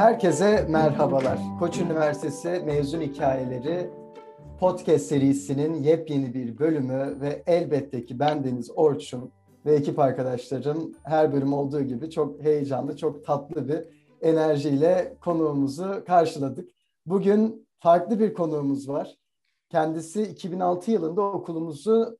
Herkese merhabalar. Koç Üniversitesi Mezun Hikayeleri podcast serisinin yepyeni bir bölümü ve elbette ki ben Deniz Orçun ve ekip arkadaşlarım her bölüm olduğu gibi çok heyecanlı, çok tatlı bir enerjiyle konuğumuzu karşıladık. Bugün farklı bir konuğumuz var. Kendisi 2006 yılında okulumuzu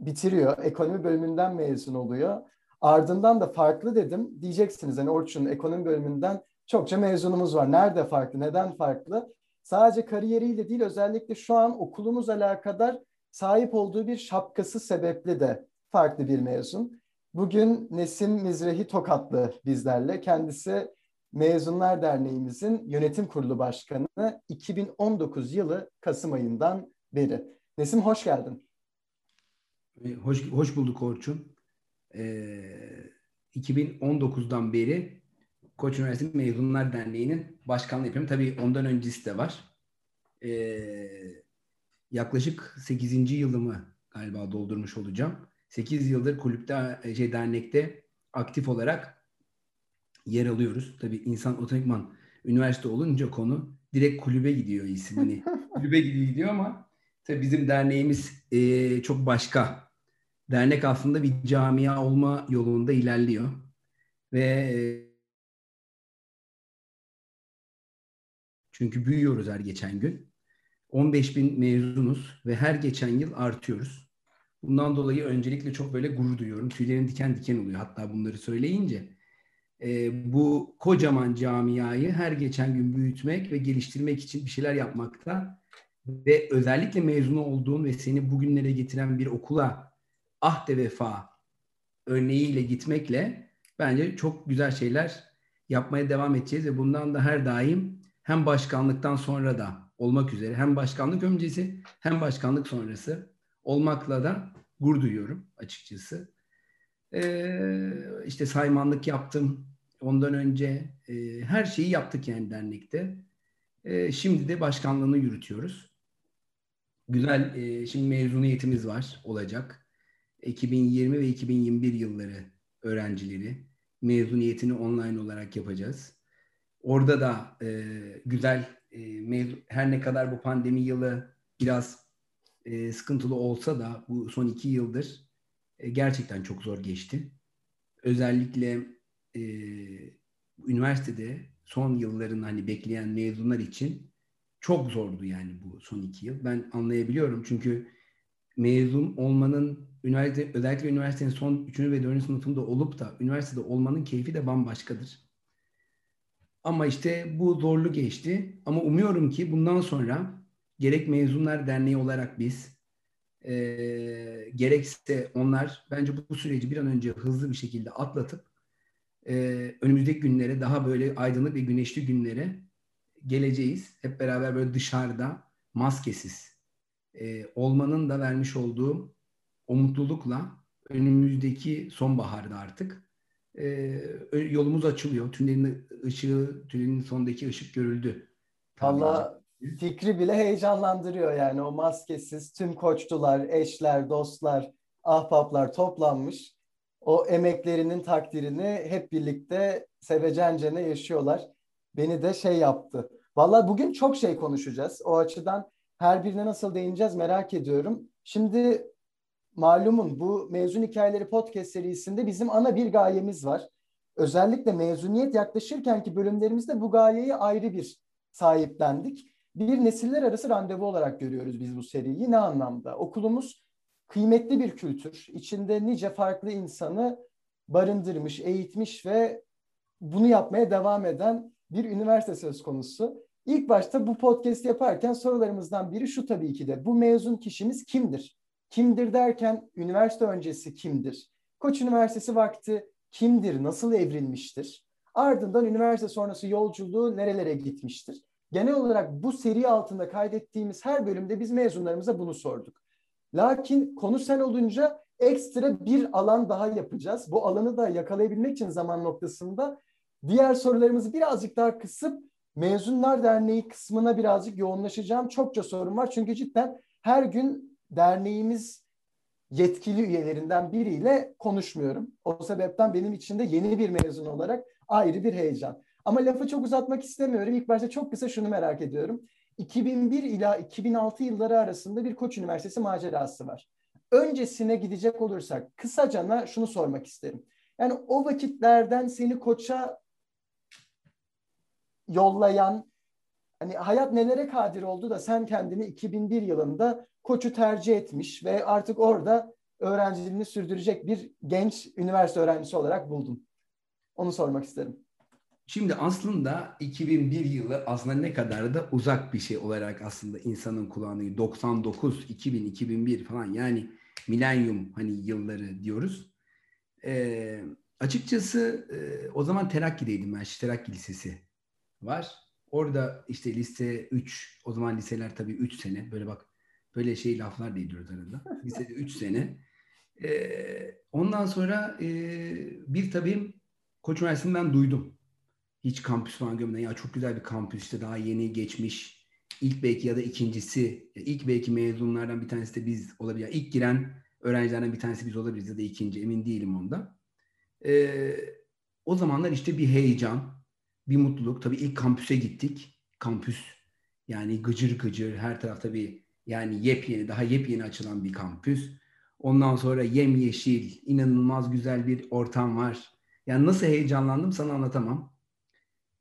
bitiriyor. Ekonomi bölümünden mezun oluyor. Ardından da farklı dedim. Diyeceksiniz hani Orçun ekonomi bölümünden çokça mezunumuz var. Nerede farklı? Neden farklı? Sadece kariyeriyle değil özellikle şu an okulumuz alakadar sahip olduğu bir şapkası sebeple de farklı bir mezun. Bugün Nesim Mizrehi Tokatlı bizlerle. Kendisi Mezunlar Derneğimizin yönetim kurulu başkanı 2019 yılı Kasım ayından beri. Nesim hoş geldin. Hoş, hoş bulduk Orçun. Ee, 2019'dan beri Koç Üniversitesi Mezunlar Derneği'nin başkanlığı yapıyorum. Tabii ondan öncesi de var. Ee, yaklaşık 8. yılımı galiba doldurmuş olacağım. 8 yıldır kulüpte, şey dernekte aktif olarak yer alıyoruz. Tabii insan otomatikman üniversite olunca konu direkt kulübe gidiyor ismini. kulübe gidiyor ama tabii bizim derneğimiz e, çok başka. Dernek aslında bir camia olma yolunda ilerliyor. Ve çünkü büyüyoruz her geçen gün. 15 bin mezunuz ve her geçen yıl artıyoruz. Bundan dolayı öncelikle çok böyle gurur duyuyorum. Tüylerim diken diken oluyor hatta bunları söyleyince. E, bu kocaman camiayı her geçen gün büyütmek ve geliştirmek için bir şeyler yapmakta ve özellikle mezunu olduğun ve seni bugünlere getiren bir okula ahde vefa örneğiyle gitmekle bence çok güzel şeyler yapmaya devam edeceğiz ve bundan da her daim hem başkanlıktan sonra da olmak üzere hem başkanlık öncesi hem başkanlık sonrası olmakla da gurur duyuyorum açıkçası. Ee, işte saymanlık yaptım ondan önce e, her şeyi yaptık yani dernekte. E, şimdi de başkanlığını yürütüyoruz. Güzel e, şimdi mezuniyetimiz var olacak. 2020 ve 2021 yılları öğrencileri mezuniyetini online olarak yapacağız. Orada da e, güzel e, her ne kadar bu pandemi yılı biraz e, sıkıntılı olsa da bu son iki yıldır e, gerçekten çok zor geçti. Özellikle e, üniversitede son yılların hani bekleyen mezunlar için çok zordu yani bu son iki yıl. Ben anlayabiliyorum çünkü mezun olmanın üniversite özellikle üniversitenin son 3. ve 4. sınıfında olup da üniversitede olmanın keyfi de bambaşkadır. Ama işte bu zorlu geçti. Ama umuyorum ki bundan sonra gerek mezunlar derneği olarak biz e, gerekse onlar bence bu, süreci bir an önce hızlı bir şekilde atlatıp e, önümüzdeki günlere daha böyle aydınlık ve güneşli günlere geleceğiz. Hep beraber böyle dışarıda maskesiz e, olmanın da vermiş olduğu o mutlulukla önümüzdeki sonbaharda artık e, yolumuz açılıyor. Tünelin ışığı, tünelin sondaki ışık görüldü. Valla fikri bile heyecanlandırıyor yani o maskesiz tüm koçtular, eşler, dostlar, ahbaplar toplanmış. O emeklerinin takdirini hep birlikte sevecencene yaşıyorlar. Beni de şey yaptı. Valla bugün çok şey konuşacağız. O açıdan her birine nasıl değineceğiz merak ediyorum. Şimdi malumun bu mezun hikayeleri podcast serisinde bizim ana bir gayemiz var. Özellikle mezuniyet yaklaşırken ki bölümlerimizde bu gayeyi ayrı bir sahiplendik. Bir nesiller arası randevu olarak görüyoruz biz bu seriyi. Ne anlamda? Okulumuz kıymetli bir kültür. İçinde nice farklı insanı barındırmış, eğitmiş ve bunu yapmaya devam eden bir üniversite söz konusu. İlk başta bu podcast yaparken sorularımızdan biri şu tabii ki de bu mezun kişimiz kimdir? Kimdir derken üniversite öncesi kimdir? Koç Üniversitesi vakti kimdir? Nasıl evrilmiştir? Ardından üniversite sonrası yolculuğu nerelere gitmiştir? Genel olarak bu seri altında kaydettiğimiz her bölümde biz mezunlarımıza bunu sorduk. Lakin konu sen olunca ekstra bir alan daha yapacağız. Bu alanı da yakalayabilmek için zaman noktasında diğer sorularımızı birazcık daha kısıp Mezunlar Derneği kısmına birazcık yoğunlaşacağım. Çokça sorun var çünkü cidden her gün derneğimiz yetkili üyelerinden biriyle konuşmuyorum. O sebepten benim için de yeni bir mezun olarak ayrı bir heyecan. Ama lafı çok uzatmak istemiyorum. İlk başta çok kısa şunu merak ediyorum. 2001 ila 2006 yılları arasında bir Koç Üniversitesi macerası var. Öncesine gidecek olursak kısacana şunu sormak isterim. Yani o vakitlerden seni Koç'a yollayan hani hayat nelere kadir oldu da sen kendini 2001 yılında Koç'u tercih etmiş ve artık orada öğrenciliğini sürdürecek bir genç üniversite öğrencisi olarak buldun. Onu sormak isterim. Şimdi aslında 2001 yılı aslında ne kadar da uzak bir şey olarak aslında insanın kulağını 99, 2000, 2001 falan yani milenyum hani yılları diyoruz. Ee, açıkçası e, o zaman Terakki'deydim ben. Terakki Lisesi var. Orada işte lise 3, o zaman liseler tabii 3 sene. Böyle bak böyle şey laflar da ediyoruz arada. Lisede 3 sene. Ee, ondan sonra e, bir tabii Koç Üniversitesi'nden duydum. Hiç kampüs falan görmeden. Ya çok güzel bir kampüs işte daha yeni geçmiş. İlk belki ya da ikincisi. ilk belki mezunlardan bir tanesi de biz olabilir. Yani ilk giren öğrencilerden bir tanesi biz olabiliriz ya da ikinci. Emin değilim onda. Ee, o zamanlar işte bir heyecan, bir mutluluk. Tabii ilk kampüse gittik. Kampüs yani gıcır gıcır her tarafta bir yani yepyeni, daha yepyeni açılan bir kampüs. Ondan sonra yemyeşil, inanılmaz güzel bir ortam var. Yani nasıl heyecanlandım sana anlatamam.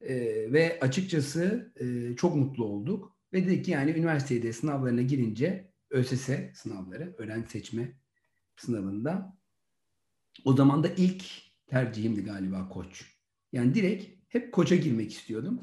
Ee, ve açıkçası e, çok mutlu olduk. Ve dedik ki yani üniversitede sınavlarına girince ÖSS sınavları, öğrenci seçme sınavında o zaman da ilk tercihimdi galiba koç. Yani direkt hep koça girmek istiyordum.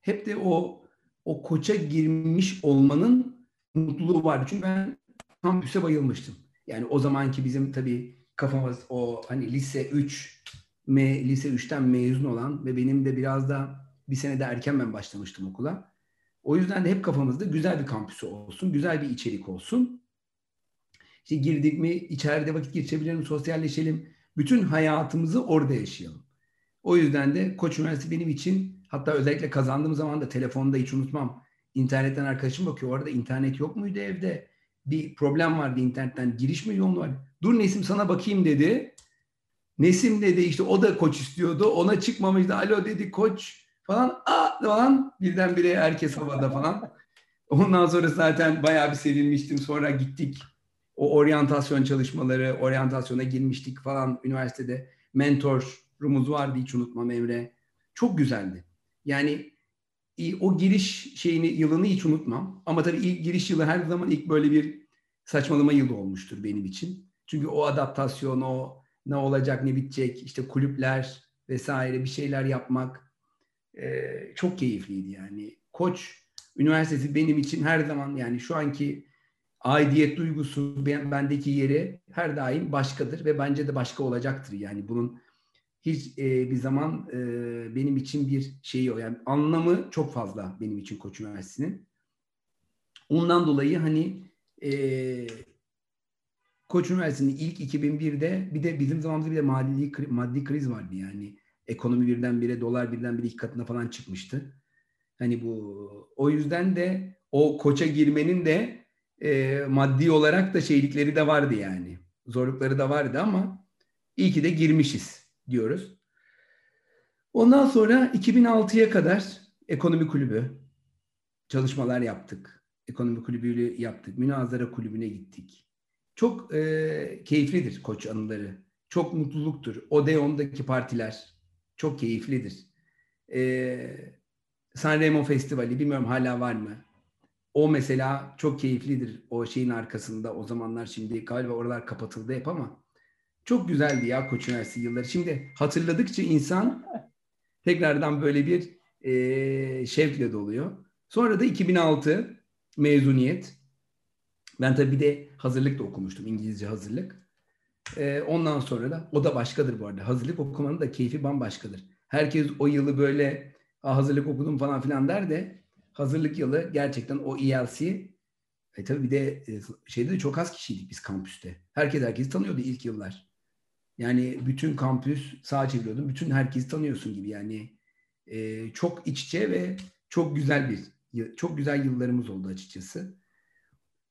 Hep de o o koça girmiş olmanın mutluluğu vardı. Çünkü ben kampüse bayılmıştım. Yani o zamanki bizim tabii kafamız o hani lise 3 me, lise 3'ten mezun olan ve benim de biraz da bir sene de erken ben başlamıştım okula. O yüzden de hep kafamızda güzel bir kampüsü olsun, güzel bir içerik olsun. İşte girdik mi içeride vakit geçirebilelim, sosyalleşelim. Bütün hayatımızı orada yaşayalım. O yüzden de Koç Üniversitesi benim için hatta özellikle kazandığım zaman da telefonda hiç unutmam. İnternetten arkadaşım bakıyor. Orada internet yok muydu evde? Bir problem vardı internetten. Giriş mi yoğunluğu var? Dur Nesim sana bakayım dedi. Nesim dedi işte o da koç istiyordu. Ona çıkmamıştı. Alo dedi koç falan. Aa falan birdenbire herkes havada falan. Ondan sonra zaten bayağı bir sevinmiştim. Sonra gittik. O oryantasyon çalışmaları, oryantasyona girmiştik falan üniversitede. Mentorumuz vardı hiç unutmam Emre. Çok güzeldi. Yani o giriş şeyini yılını hiç unutmam. Ama tabii ilk giriş yılı her zaman ilk böyle bir saçmalama yılı olmuştur benim için. Çünkü o adaptasyon, o ne olacak, ne bitecek, işte kulüpler vesaire bir şeyler yapmak e, çok keyifliydi yani. Koç Üniversitesi benim için her zaman yani şu anki aidiyet duygusu bendeki yeri her daim başkadır ve bence de başka olacaktır. Yani bunun hiç e, bir zaman e, benim için bir şeyi o. Yani anlamı çok fazla benim için Koç Üniversitesi'nin. Ondan dolayı hani e, Koç Üniversitesi'nin ilk 2001'de bir de bizim zamanımızda bir de maddi, maddi kriz vardı yani. Ekonomi birdenbire, dolar birdenbire iki katına falan çıkmıştı. Hani bu o yüzden de o koça girmenin de e, maddi olarak da şeylikleri de vardı yani. Zorlukları da vardı ama iyi ki de girmişiz diyoruz. Ondan sonra 2006'ya kadar ekonomi kulübü çalışmalar yaptık. Ekonomi kulübüyle yaptık. Münazara kulübüne gittik. Çok e, keyiflidir koç anıları. Çok mutluluktur. Odeon'daki partiler çok keyiflidir. E, Sanremo Festivali bilmiyorum hala var mı? O mesela çok keyiflidir o şeyin arkasında. O zamanlar şimdi galiba oralar kapatıldı hep ama çok güzeldi ya Koç Üniversitesi yılları. Şimdi hatırladıkça insan tekrardan böyle bir e, şevkle doluyor. Sonra da 2006 mezuniyet. Ben tabii bir de hazırlık da okumuştum. İngilizce hazırlık. E, ondan sonra da o da başkadır bu arada. Hazırlık okumanın da keyfi bambaşkadır. Herkes o yılı böyle hazırlık okudum falan filan der de hazırlık yılı gerçekten o ELC e tabii bir de e, şeyde de çok az kişiydik biz kampüste. Herkes herkesi tanıyordu ilk yıllar. Yani bütün kampüs sağa çeviriyordum. Bütün herkesi tanıyorsun gibi yani. E, çok iç içe ve çok güzel bir çok güzel yıllarımız oldu açıkçası.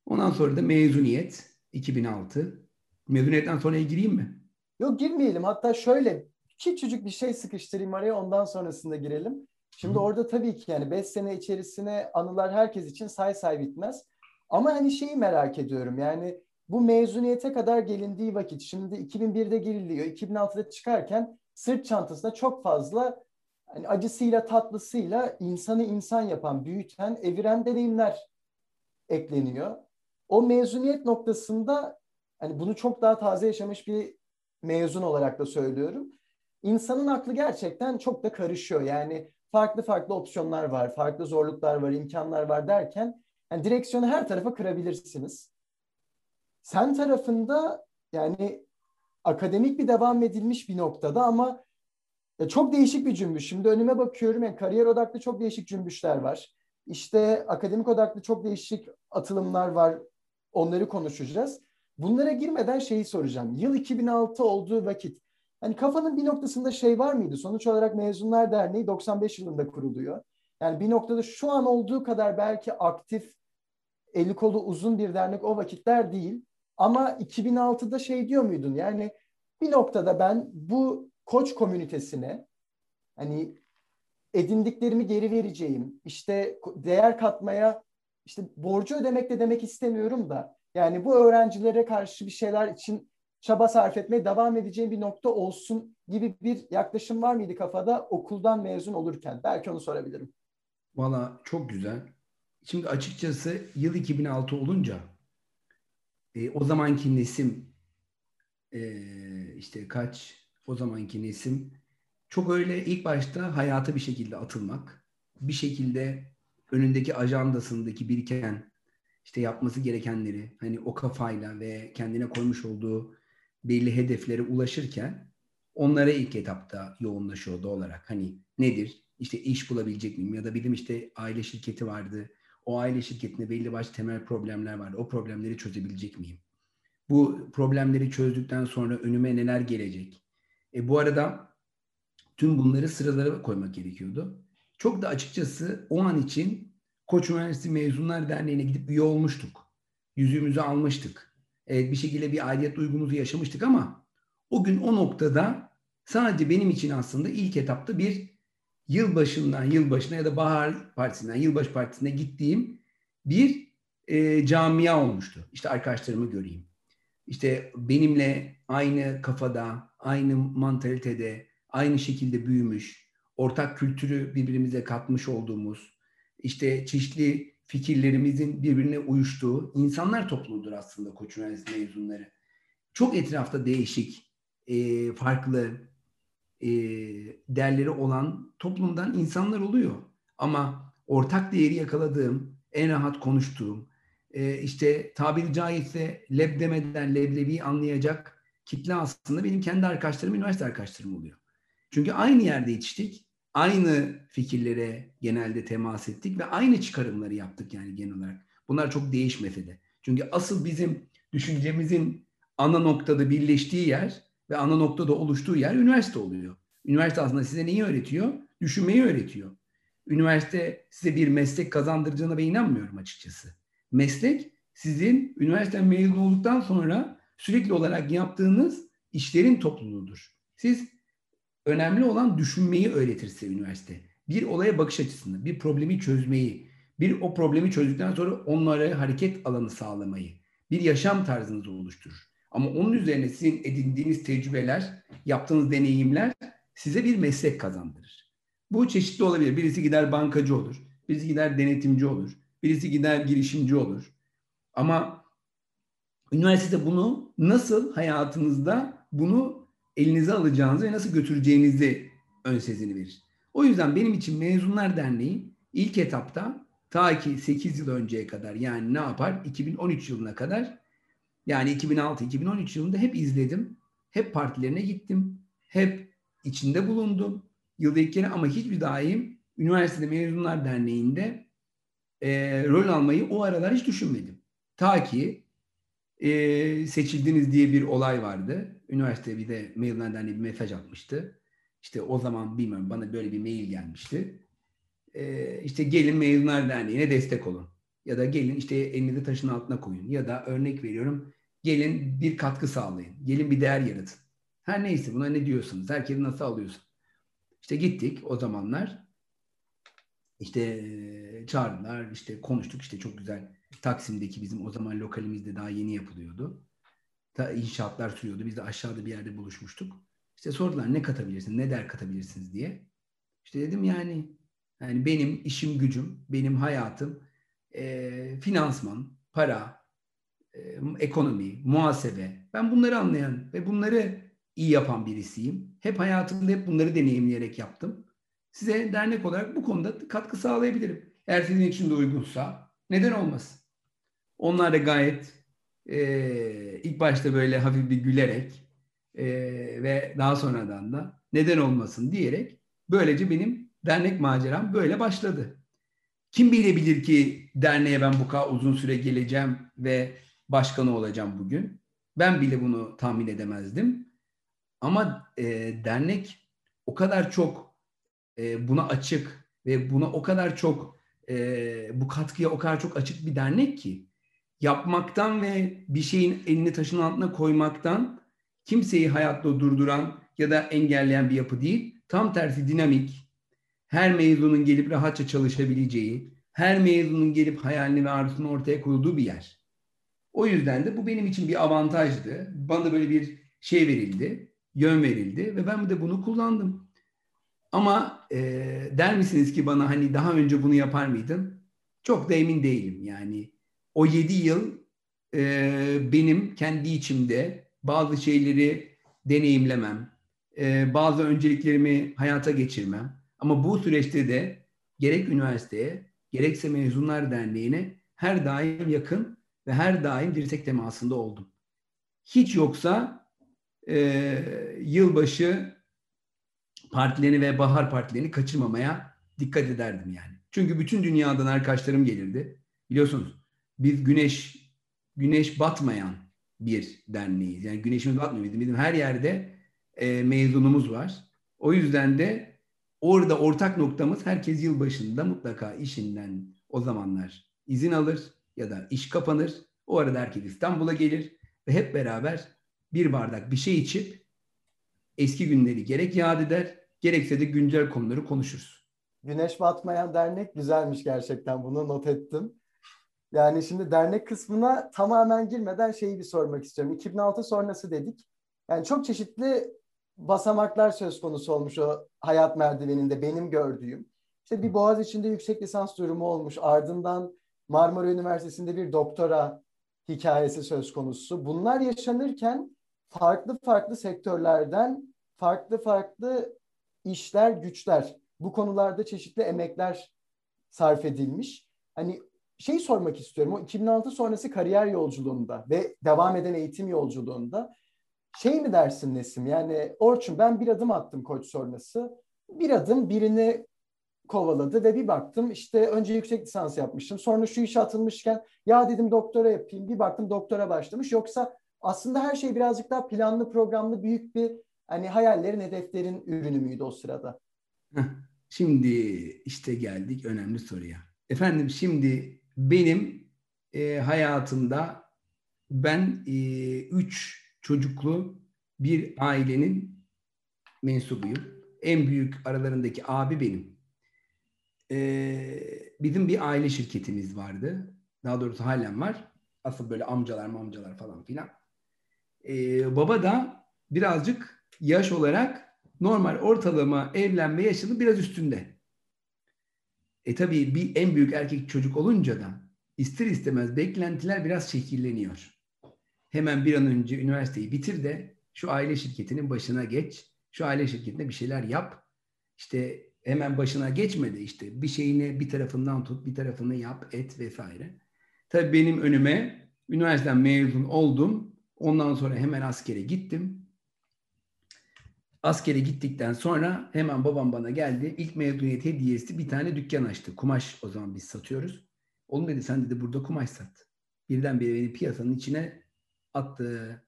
Ondan sonra da mezuniyet 2006. Mezuniyetten sonra gireyim mi? Yok girmeyelim. Hatta şöyle küçücük bir şey sıkıştırayım araya ondan sonrasında girelim. Şimdi Hı. orada tabii ki yani 5 sene içerisine anılar herkes için say say bitmez. Ama hani şeyi merak ediyorum yani bu mezuniyete kadar gelindiği vakit şimdi 2001'de giriliyor 2006'da çıkarken sırt çantasında çok fazla hani acısıyla tatlısıyla insanı insan yapan, büyüten, eviren deneyimler ekleniyor. O mezuniyet noktasında hani bunu çok daha taze yaşamış bir mezun olarak da söylüyorum. İnsanın aklı gerçekten çok da karışıyor. Yani farklı farklı opsiyonlar var, farklı zorluklar var, imkanlar var derken yani direksiyonu her tarafa kırabilirsiniz. Sen tarafında yani akademik bir devam edilmiş bir noktada ama ya çok değişik bir cümbüş. Şimdi önüme bakıyorum yani kariyer odaklı çok değişik cümbüşler var. İşte akademik odaklı çok değişik atılımlar var. Onları konuşacağız. Bunlara girmeden şeyi soracağım. Yıl 2006 olduğu vakit hani kafanın bir noktasında şey var mıydı? Sonuç olarak Mezunlar Derneği 95 yılında kuruluyor. Yani bir noktada şu an olduğu kadar belki aktif, eli kolu uzun bir dernek o vakitler değil. Ama 2006'da şey diyor muydun? Yani bir noktada ben bu koç komünitesine hani edindiklerimi geri vereceğim. İşte değer katmaya işte borcu ödemek de demek istemiyorum da yani bu öğrencilere karşı bir şeyler için çaba sarf etmeye devam edeceğim bir nokta olsun gibi bir yaklaşım var mıydı kafada okuldan mezun olurken? Belki onu sorabilirim. Valla çok güzel. Şimdi açıkçası yıl 2006 olunca e, o zamanki nesim e, işte kaç o zamanki nesim çok öyle ilk başta hayata bir şekilde atılmak, bir şekilde önündeki ajandasındaki biriken işte yapması gerekenleri hani o kafayla ve kendine koymuş olduğu belli hedeflere ulaşırken onlara ilk etapta yoğunlaşıyordu olarak. Hani nedir? İşte iş bulabilecek miyim? Ya da bilim işte aile şirketi vardı. O aile şirketinde belli başlı temel problemler vardı. O problemleri çözebilecek miyim? Bu problemleri çözdükten sonra önüme neler gelecek? E, bu arada tüm bunları sıralara koymak gerekiyordu. Çok da açıkçası o an için Koç Üniversitesi Mezunlar Derneği'ne gidip üye olmuştuk. Yüzüğümüzü almıştık. Evet, bir şekilde bir aidiyet duygumuzu yaşamıştık ama o gün o noktada sadece benim için aslında ilk etapta bir yılbaşından yılbaşına ya da bahar partisinden yılbaşı partisine gittiğim bir e, camia olmuştu. İşte arkadaşlarımı göreyim. İşte benimle aynı kafada, aynı mantalitede, aynı şekilde büyümüş, ortak kültürü birbirimize katmış olduğumuz, işte çeşitli fikirlerimizin birbirine uyuştuğu insanlar topluluğudur aslında Koç Üniversitesi mezunları. Çok etrafta değişik, e, farklı e, değerleri olan toplumdan insanlar oluyor. Ama ortak değeri yakaladığım, en rahat konuştuğum, e, işte tabiri caizse leb demeden leblebiyi anlayacak kitle aslında benim kendi arkadaşlarım, üniversite arkadaşlarım oluyor. Çünkü aynı yerde yetiştik. Aynı fikirlere genelde temas ettik ve aynı çıkarımları yaptık yani genel olarak. Bunlar çok değişmese de. Çünkü asıl bizim düşüncemizin ana noktada birleştiği yer ve ana noktada oluştuğu yer üniversite oluyor. Üniversite aslında size neyi öğretiyor? Düşünmeyi öğretiyor. Üniversite size bir meslek kazandıracağına ben inanmıyorum açıkçası. Meslek sizin üniversiteden mezun olduktan sonra sürekli olarak yaptığınız işlerin topluluğudur. Siz önemli olan düşünmeyi öğretir size üniversite. Bir olaya bakış açısını, bir problemi çözmeyi, bir o problemi çözdükten sonra onlara hareket alanı sağlamayı, bir yaşam tarzınızı oluşturur. Ama onun üzerine sizin edindiğiniz tecrübeler, yaptığınız deneyimler size bir meslek kazandırır. Bu çeşitli olabilir. Birisi gider bankacı olur, birisi gider denetimci olur, birisi gider girişimci olur. Ama üniversitede bunu nasıl hayatınızda bunu elinize alacağınızı ve nasıl götüreceğinizi ön sezini verir. O yüzden benim için Mezunlar Derneği ilk etapta ta ki 8 yıl önceye kadar yani ne yapar? 2013 yılına kadar yani 2006-2013 yılında hep izledim. Hep partilerine gittim. Hep içinde bulundum. Yılda ilk kere ama hiçbir daim Üniversitede Mezunlar Derneği'nde e, rol almayı o aralar hiç düşünmedim. Ta ki e, seçildiniz diye bir olay vardı. Üniversite bir de maillerden bir mesaj atmıştı. İşte o zaman bilmiyorum bana böyle bir mail gelmişti. E, işte gelin Mezunlar Derneği'ne destek olun. Ya da gelin işte elinizi taşın altına koyun. Ya da örnek veriyorum gelin bir katkı sağlayın. Gelin bir değer yaratın. Her neyse buna ne diyorsunuz? Herkes nasıl alıyorsun? İşte gittik o zamanlar. İşte çağırdılar, işte konuştuk işte çok güzel. Taksim'deki bizim o zaman lokalimizde daha yeni yapılıyordu. Ta inşaatlar sürüyordu. Biz de aşağıda bir yerde buluşmuştuk. İşte sordular ne katabilirsiniz, ne der katabilirsiniz diye. İşte dedim yani yani benim işim gücüm, benim hayatım e, finansman, para, ekonomi, muhasebe. Ben bunları anlayan ve bunları iyi yapan birisiyim. Hep hayatımda hep bunları deneyimleyerek yaptım. Size dernek olarak bu konuda katkı sağlayabilirim. Eğer sizin için de uygunsa neden olmasın? Onlar da gayet e, ilk başta böyle hafif bir gülerek e, ve daha sonradan da neden olmasın diyerek böylece benim dernek maceram böyle başladı. Kim bilebilir ki derneğe ben bu kadar uzun süre geleceğim ve başkanı olacağım bugün. Ben bile bunu tahmin edemezdim. Ama e, dernek o kadar çok e, buna açık ve buna o kadar çok e, bu katkıya o kadar çok açık bir dernek ki yapmaktan ve bir şeyin elini taşın altına koymaktan kimseyi hayatta durduran ya da engelleyen bir yapı değil. Tam tersi dinamik, her mezunun gelip rahatça çalışabileceği, her mezunun gelip hayalini ve arzusunu ortaya koyduğu bir yer. O yüzden de bu benim için bir avantajdı. Bana böyle bir şey verildi, yön verildi ve ben de bunu kullandım. Ama e, der misiniz ki bana hani daha önce bunu yapar mıydın? Çok da emin değilim. Yani o yedi yıl e, benim kendi içimde bazı şeyleri deneyimlemem, e, bazı önceliklerimi hayata geçirmem. Ama bu süreçte de gerek üniversiteye, gerekse Mezunlar Derneği'ne her daim yakın ve her daim dirsek temasında oldum. Hiç yoksa e, yılbaşı partilerini ve bahar partilerini kaçırmamaya dikkat ederdim yani. Çünkü bütün dünyadan arkadaşlarım gelirdi. Biliyorsunuz biz güneş güneş batmayan bir derneğiz. Yani güneşimiz batmıyor. Bizim, bizim her yerde e, mezunumuz var. O yüzden de orada ortak noktamız herkes yılbaşında mutlaka işinden o zamanlar izin alır ya da iş kapanır. O arada herkes İstanbul'a gelir ve hep beraber bir bardak bir şey içip eski günleri gerek yad eder gerekse de güncel konuları konuşuruz. Güneş Batmayan Dernek güzelmiş gerçekten bunu not ettim. Yani şimdi dernek kısmına tamamen girmeden şeyi bir sormak istiyorum. 2006 sonrası dedik. Yani çok çeşitli basamaklar söz konusu olmuş o hayat merdiveninde benim gördüğüm. İşte bir Boğaz içinde yüksek lisans durumu olmuş. Ardından Marmara Üniversitesi'nde bir doktora hikayesi söz konusu. Bunlar yaşanırken farklı farklı sektörlerden farklı farklı işler, güçler bu konularda çeşitli emekler sarf edilmiş. Hani şey sormak istiyorum. O 2006 sonrası kariyer yolculuğunda ve devam eden eğitim yolculuğunda şey mi dersin Nesim? Yani Orçun ben bir adım attım koç sonrası. Bir adım birini kovaladı ve bir baktım işte önce yüksek lisans yapmıştım. Sonra şu işe atılmışken ya dedim doktora yapayım. Bir baktım doktora başlamış. Yoksa aslında her şey birazcık daha planlı programlı büyük bir hani hayallerin, hedeflerin ürünü müydü o sırada? Şimdi işte geldik önemli soruya. Efendim şimdi benim e, hayatımda ben e, üç çocuklu bir ailenin mensubuyum. En büyük aralarındaki abi benim. E, bizim bir aile şirketimiz vardı. Daha doğrusu halen var. Asıl böyle amcalar mamcalar falan filan. E, baba da birazcık yaş olarak normal ortalama evlenme yaşının biraz üstünde. E tabii bir en büyük erkek çocuk olunca da ister istemez beklentiler biraz şekilleniyor. Hemen bir an önce üniversiteyi bitir de şu aile şirketinin başına geç. Şu aile şirketinde bir şeyler yap. İşte hemen başına geçmedi işte bir şeyini bir tarafından tut, bir tarafını yap, et vesaire. Tabii benim önüme üniversiteden mezun oldum. Ondan sonra hemen askere gittim askere gittikten sonra hemen babam bana geldi. İlk mezuniyet hediyesi bir tane dükkan açtı. Kumaş o zaman biz satıyoruz. Oğlum dedi sen dedi burada kumaş sat. Birdenbire beni piyasanın içine attı.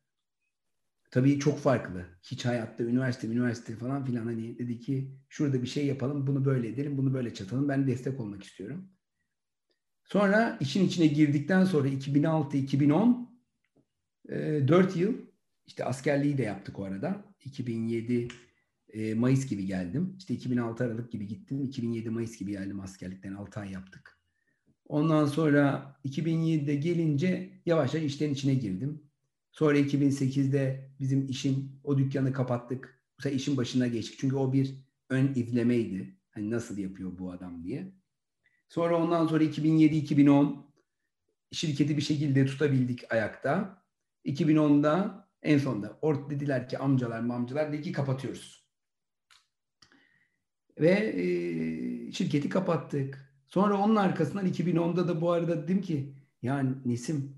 Tabii çok farklı. Hiç hayatta üniversite, üniversite falan filan hani dedi ki şurada bir şey yapalım, bunu böyle edelim, bunu böyle çatalım. Ben destek olmak istiyorum. Sonra işin içine girdikten sonra 2006-2010 4 yıl İşte askerliği de yaptık o arada. 2007 e, Mayıs gibi geldim. İşte 2006 Aralık gibi gittim. 2007 Mayıs gibi geldim askerlikten. 6 ay yaptık. Ondan sonra 2007'de gelince yavaş yavaş işlerin içine girdim. Sonra 2008'de bizim işin o dükkanı kapattık. Bu sefer işin başına geçtik. Çünkü o bir ön izlemeydi. Hani nasıl yapıyor bu adam diye. Sonra ondan sonra 2007-2010 şirketi bir şekilde tutabildik ayakta. 2010'da en sonunda ort dediler ki amcalar mamcalar dedi ki kapatıyoruz. Ve e, şirketi kapattık. Sonra onun arkasından 2010'da da bu arada dedim ki yani Nesim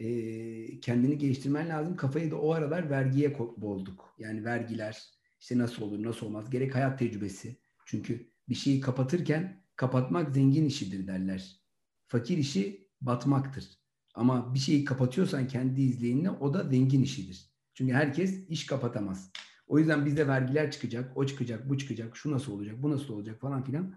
e, kendini geliştirmen lazım. Kafayı da o aralar vergiye bozduk. Yani vergiler işte nasıl olur nasıl olmaz. Gerek hayat tecrübesi. Çünkü bir şeyi kapatırken kapatmak zengin işidir derler. Fakir işi batmaktır. Ama bir şeyi kapatıyorsan kendi izleyinle o da zengin işidir. Çünkü herkes iş kapatamaz. O yüzden bizde vergiler çıkacak, o çıkacak, bu çıkacak, şu nasıl olacak, bu nasıl olacak falan filan.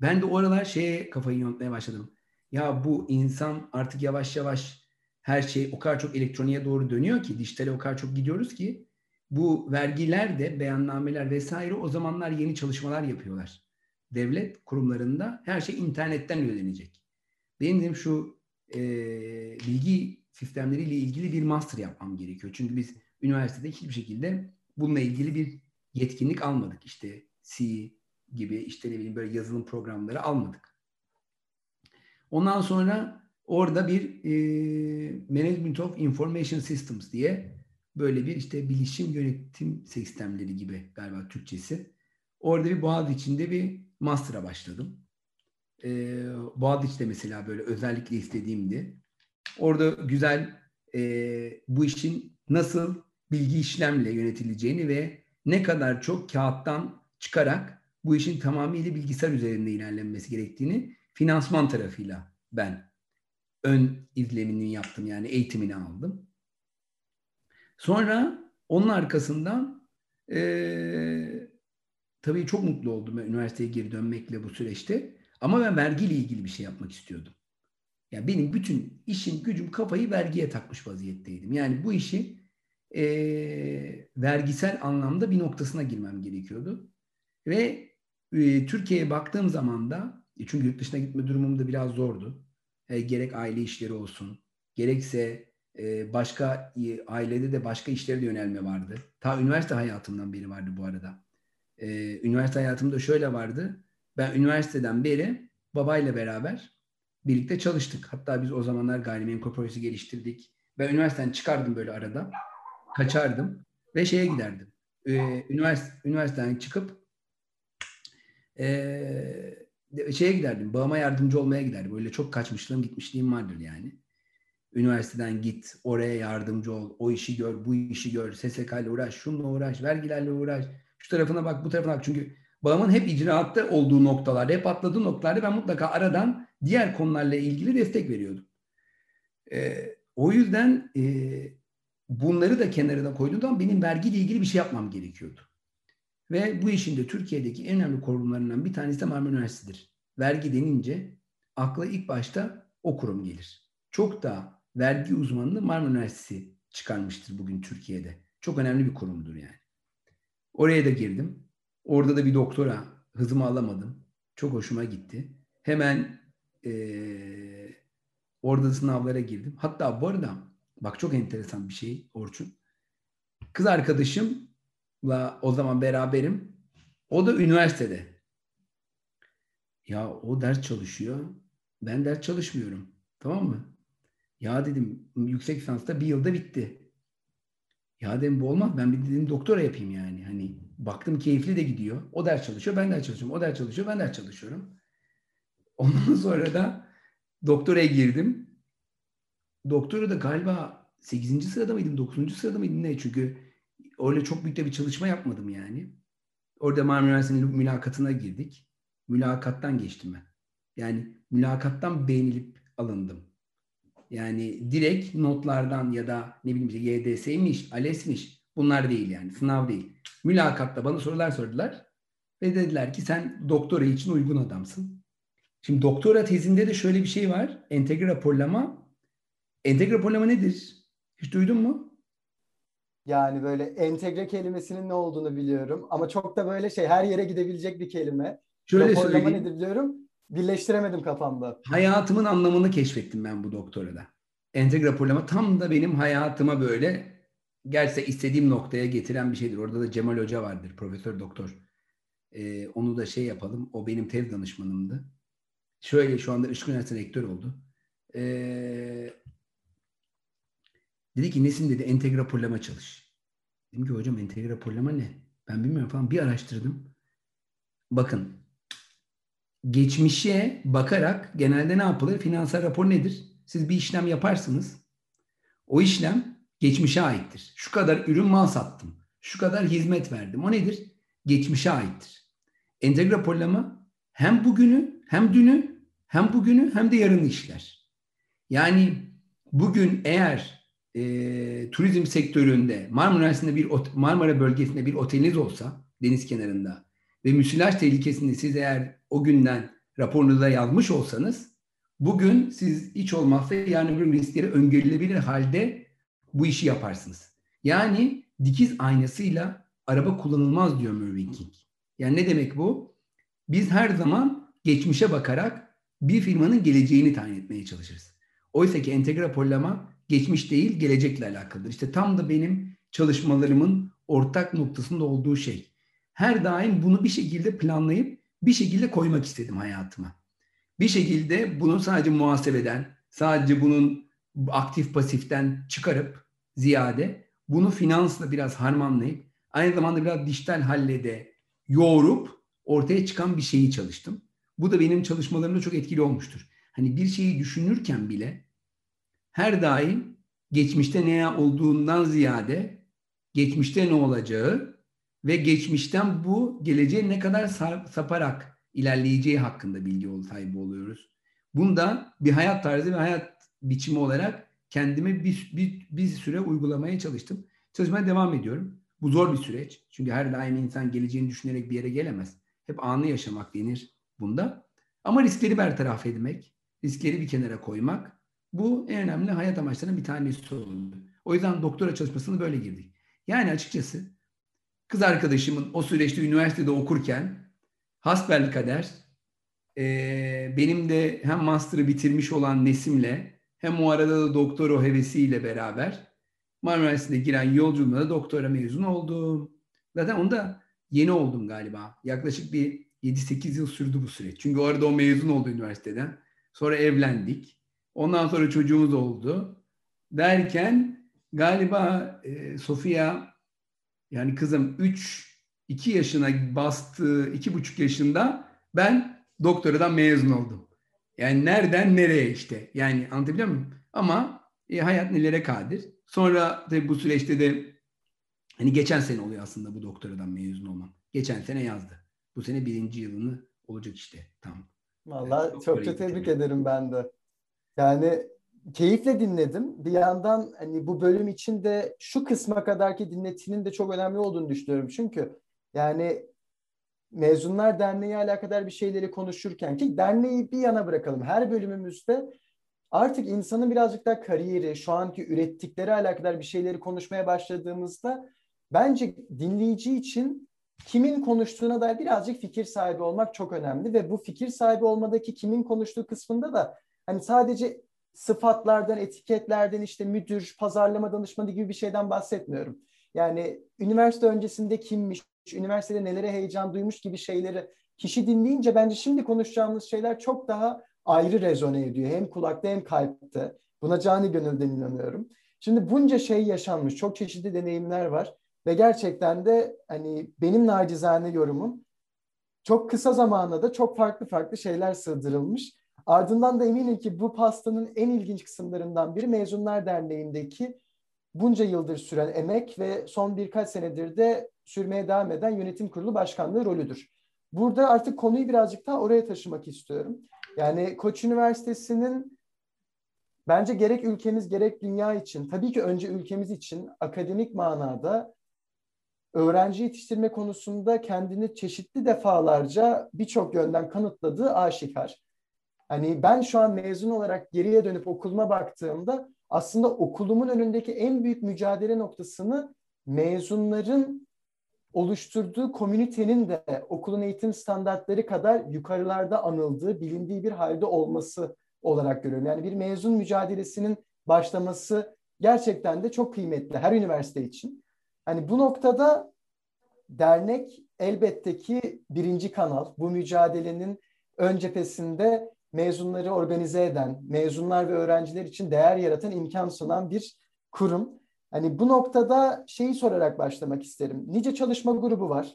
Ben de o aralar şeye kafayı yontmaya başladım. Ya bu insan artık yavaş yavaş her şey o kadar çok elektroniğe doğru dönüyor ki, dijitale o kadar çok gidiyoruz ki bu vergiler de, beyannameler vesaire o zamanlar yeni çalışmalar yapıyorlar. Devlet kurumlarında her şey internetten ödenecek. Benim dedim şu e, bilgi sistemleriyle ilgili bir master yapmam gerekiyor. Çünkü biz üniversitede hiçbir şekilde bununla ilgili bir yetkinlik almadık. İşte C gibi işte ne bileyim böyle yazılım programları almadık. Ondan sonra orada bir e, Management of Information Systems diye böyle bir işte bilişim yönetim sistemleri gibi galiba Türkçesi. Orada bir Boğaz içinde bir master'a başladım. Ee, Boğaziçi'de mesela böyle özellikle istediğimdi. Orada güzel e, bu işin nasıl bilgi işlemle yönetileceğini ve ne kadar çok kağıttan çıkarak bu işin tamamıyla bilgisayar üzerinde ilerlenmesi gerektiğini finansman tarafıyla ben ön izlemini yaptım yani eğitimini aldım. Sonra onun arkasından e, tabii çok mutlu oldum üniversiteye geri dönmekle bu süreçte. Ama ben vergiyle ilgili bir şey yapmak istiyordum. Yani benim bütün işim, gücüm, kafayı vergiye takmış vaziyetteydim. Yani bu işi e, vergisel anlamda bir noktasına girmem gerekiyordu. Ve e, Türkiye'ye baktığım zaman da, e, çünkü yurt dışına gitme durumum da biraz zordu. E, gerek aile işleri olsun, gerekse e, başka e, ailede de başka işlere de yönelme vardı. Ta üniversite hayatımdan beri vardı bu arada. E, üniversite hayatımda şöyle vardı. Ben üniversiteden beri babayla beraber birlikte çalıştık. Hatta biz o zamanlar gayrimenkul projesi geliştirdik. Ben üniversiteden çıkardım böyle arada. Kaçardım ve şeye giderdim. Ee, üniversite, üniversiteden çıkıp ee, şeye giderdim. Babama yardımcı olmaya giderdim. Böyle çok kaçmışlığım gitmişliğim vardır yani. Üniversiteden git, oraya yardımcı ol, o işi gör, bu işi gör, SSK ile uğraş, şununla uğraş, vergilerle uğraş, şu tarafına bak, bu tarafına bak. Çünkü babamın hep icraatta olduğu noktalarda, hep atladığı noktalarda ben mutlaka aradan diğer konularla ilgili destek veriyordum. Ee, o yüzden e, bunları da kenarına koyduğum zaman benim vergiyle ilgili bir şey yapmam gerekiyordu. Ve bu işin de Türkiye'deki en önemli kurumlarından bir tanesi de Marmara Üniversitesi'dir. Vergi denince akla ilk başta o kurum gelir. Çok da vergi uzmanını Marmara Üniversitesi çıkarmıştır bugün Türkiye'de. Çok önemli bir kurumdur yani. Oraya da girdim. Orada da bir doktora hızımı alamadım. Çok hoşuma gitti. Hemen e, orada sınavlara girdim. Hatta bu arada bak çok enteresan bir şey Orçun. Kız arkadaşımla o zaman beraberim. O da üniversitede. Ya o ders çalışıyor. Ben ders çalışmıyorum. Tamam mı? Ya dedim yüksek lisansta bir yılda bitti. Ya dedim bu olmaz. Ben bir dedim doktora yapayım yani. Hani baktım keyifli de gidiyor. O ders çalışıyor, ben ders çalışıyorum. O ders çalışıyor, ben ders çalışıyorum. Ondan sonra da doktoraya girdim. Doktora da galiba 8. sırada mıydım, 9. sırada mıydım ne? Çünkü öyle çok büyük de bir çalışma yapmadım yani. Orada Marmara Üniversitesi'nin mülakatına girdik. Mülakattan geçtim ben. Yani mülakattan beğenilip alındım. Yani direkt notlardan ya da ne bileyim işte YDS'ymiş, ALES'miş bunlar değil yani sınav değil. Mülakatta bana sorular sordular ve dediler ki sen doktora için uygun adamsın. Şimdi doktora tezinde de şöyle bir şey var. Entegre raporlama. Entegre raporlama nedir? Hiç duydun mu? Yani böyle entegre kelimesinin ne olduğunu biliyorum. Ama çok da böyle şey her yere gidebilecek bir kelime. Şöyle Raporlama söyleyeyim. nedir biliyorum. Birleştiremedim kafamda. Hayatımın anlamını keşfettim ben bu doktorada. Entegre raporlama tam da benim hayatıma böyle gerçekten istediğim noktaya getiren bir şeydir. Orada da Cemal Hoca vardır, profesör doktor. Ee, onu da şey yapalım. O benim tez danışmanımdı. Şöyle şu anda Işık Üniversitesi rektör oldu. Ee, dedi ki Nesin dedi entegre raporlama çalış. Dedim ki hocam entegre raporlama ne? Ben bilmiyorum falan. Bir araştırdım. Bakın geçmişe bakarak genelde ne yapılır? Finansal rapor nedir? Siz bir işlem yaparsınız. O işlem geçmişe aittir. Şu kadar ürün mal sattım. Şu kadar hizmet verdim. O nedir? Geçmişe aittir. Entegre raporlama hem bugünü hem dünü hem bugünü hem de yarını işler. Yani bugün eğer e, turizm sektöründe Marmara bir Marmara bölgesinde bir oteliniz olsa deniz kenarında ve müsilaj tehlikesini siz eğer o günden raporunuza yazmış olsanız bugün siz hiç olmazsa yarın bir riskleri öngörülebilir halde bu işi yaparsınız. Yani dikiz aynasıyla araba kullanılmaz diyor Mervyn King. Yani ne demek bu? Biz her zaman geçmişe bakarak bir firmanın geleceğini tayin etmeye çalışırız. Oysa ki entegre raporlama geçmiş değil gelecekle alakalıdır. İşte tam da benim çalışmalarımın ortak noktasında olduğu şey. Her daim bunu bir şekilde planlayıp bir şekilde koymak istedim hayatıma. Bir şekilde bunu sadece muhasebeden, sadece bunun aktif pasiften çıkarıp ziyade bunu finansla biraz harmanlayıp aynı zamanda biraz dijital hallede yoğurup ortaya çıkan bir şeyi çalıştım. Bu da benim çalışmalarımda çok etkili olmuştur. Hani bir şeyi düşünürken bile her daim geçmişte ne olduğundan ziyade geçmişte ne olacağı ve geçmişten bu geleceğe ne kadar saparak ilerleyeceği hakkında bilgi sahibi oluyoruz. Bunda bir hayat tarzı ve hayat biçimi olarak kendime bir, bir, bir süre uygulamaya çalıştım. Çalışmaya devam ediyorum. Bu zor bir süreç. Çünkü her daim insan geleceğini düşünerek bir yere gelemez. Hep anı yaşamak denir bunda. Ama riskleri bertaraf etmek, riskleri bir kenara koymak bu en önemli hayat amaçlarının bir tanesi oldu. O yüzden doktora çalışmasını böyle girdik. Yani açıkçası kız arkadaşımın o süreçte üniversitede okurken hasbel kader e, benim de hem master'ı bitirmiş olan Nesim'le hem o arada da doktora hevesiyle beraber Marmara Üniversitesi'ne giren yolculuğumda da doktora mezun oldum. Zaten onda yeni oldum galiba. Yaklaşık bir 7-8 yıl sürdü bu süreç. Çünkü o arada o mezun oldu üniversiteden. Sonra evlendik. Ondan sonra çocuğumuz oldu. Derken galiba e, Sofia yani kızım 3 2 yaşına bastı, iki buçuk yaşında ben doktoradan mezun oldum. Yani nereden nereye işte. Yani anlatabiliyor muyum? Ama e, hayat nelere kadir. Sonra tabii bu süreçte de hani geçen sene oluyor aslında bu doktoradan mezun olmam. Geçen sene yazdı. Bu sene birinci yılını olacak işte tam. Vallahi yani, çok çok tebrik ederim ben de. Yani keyifle dinledim. Bir yandan hani bu bölüm için de şu kısma kadarki dinletinin de çok önemli olduğunu düşünüyorum. Çünkü yani Mezunlar Derneği alakadar bir şeyleri konuşurken ki derneği bir yana bırakalım. Her bölümümüzde artık insanın birazcık daha kariyeri, şu anki ürettikleri alakadar bir şeyleri konuşmaya başladığımızda bence dinleyici için kimin konuştuğuna dair birazcık fikir sahibi olmak çok önemli ve bu fikir sahibi olmadaki kimin konuştuğu kısmında da hani sadece sıfatlardan, etiketlerden işte müdür, pazarlama danışmanı gibi bir şeyden bahsetmiyorum. Yani üniversite öncesinde kimmiş, üniversitede nelere heyecan duymuş gibi şeyleri kişi dinleyince bence şimdi konuşacağımız şeyler çok daha ayrı rezone ediyor. Hem kulakta hem kalpte. Buna cani gönülden inanıyorum. Şimdi bunca şey yaşanmış. Çok çeşitli deneyimler var. Ve gerçekten de hani benim nacizane yorumum çok kısa zamanda da çok farklı farklı şeyler sığdırılmış. Ardından da eminim ki bu pastanın en ilginç kısımlarından biri Mezunlar Derneği'ndeki bunca yıldır süren emek ve son birkaç senedir de sürmeye devam eden yönetim kurulu başkanlığı rolüdür. Burada artık konuyu birazcık daha oraya taşımak istiyorum. Yani Koç Üniversitesi'nin bence gerek ülkemiz gerek dünya için, tabii ki önce ülkemiz için akademik manada öğrenci yetiştirme konusunda kendini çeşitli defalarca birçok yönden kanıtladığı aşikar. Hani ben şu an mezun olarak geriye dönüp okuluma baktığımda aslında okulumun önündeki en büyük mücadele noktasını mezunların oluşturduğu komünitenin de okulun eğitim standartları kadar yukarılarda anıldığı, bilindiği bir halde olması olarak görüyorum. Yani bir mezun mücadelesinin başlaması gerçekten de çok kıymetli her üniversite için. Hani bu noktada dernek elbette ki birinci kanal. Bu mücadelenin ön cephesinde mezunları organize eden, mezunlar ve öğrenciler için değer yaratan imkan sunan bir kurum. Hani bu noktada şeyi sorarak başlamak isterim. Nice çalışma grubu var.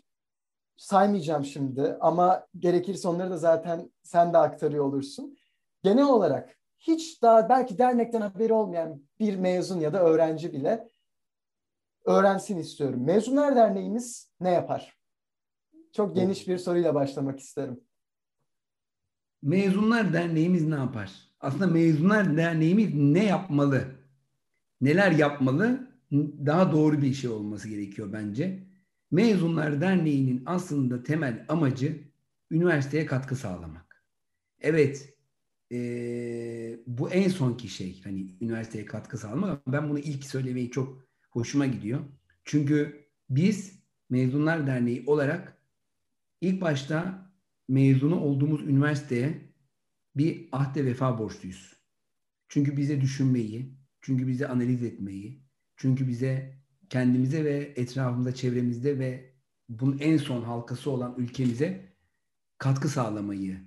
Saymayacağım şimdi ama gerekirse onları da zaten sen de aktarıyor olursun. Genel olarak hiç daha belki dernekten haberi olmayan bir mezun ya da öğrenci bile öğrensin istiyorum. Mezunlar Derneğimiz ne yapar? Çok geniş bir soruyla başlamak isterim. Mezunlar Derneğimiz ne yapar? Aslında Mezunlar Derneğimiz ne yapmalı? Neler yapmalı? Daha doğru bir şey olması gerekiyor bence. Mezunlar Derneği'nin aslında temel amacı üniversiteye katkı sağlamak. Evet, e, bu en sonki şey hani üniversiteye katkı sağlamak. Ben bunu ilk söylemeyi çok hoşuma gidiyor. Çünkü biz Mezunlar Derneği olarak ilk başta mezunu olduğumuz üniversiteye bir ahde vefa borçluyuz. Çünkü bize düşünmeyi, çünkü bize analiz etmeyi, çünkü bize kendimize ve etrafımızda, çevremizde ve bunun en son halkası olan ülkemize katkı sağlamayı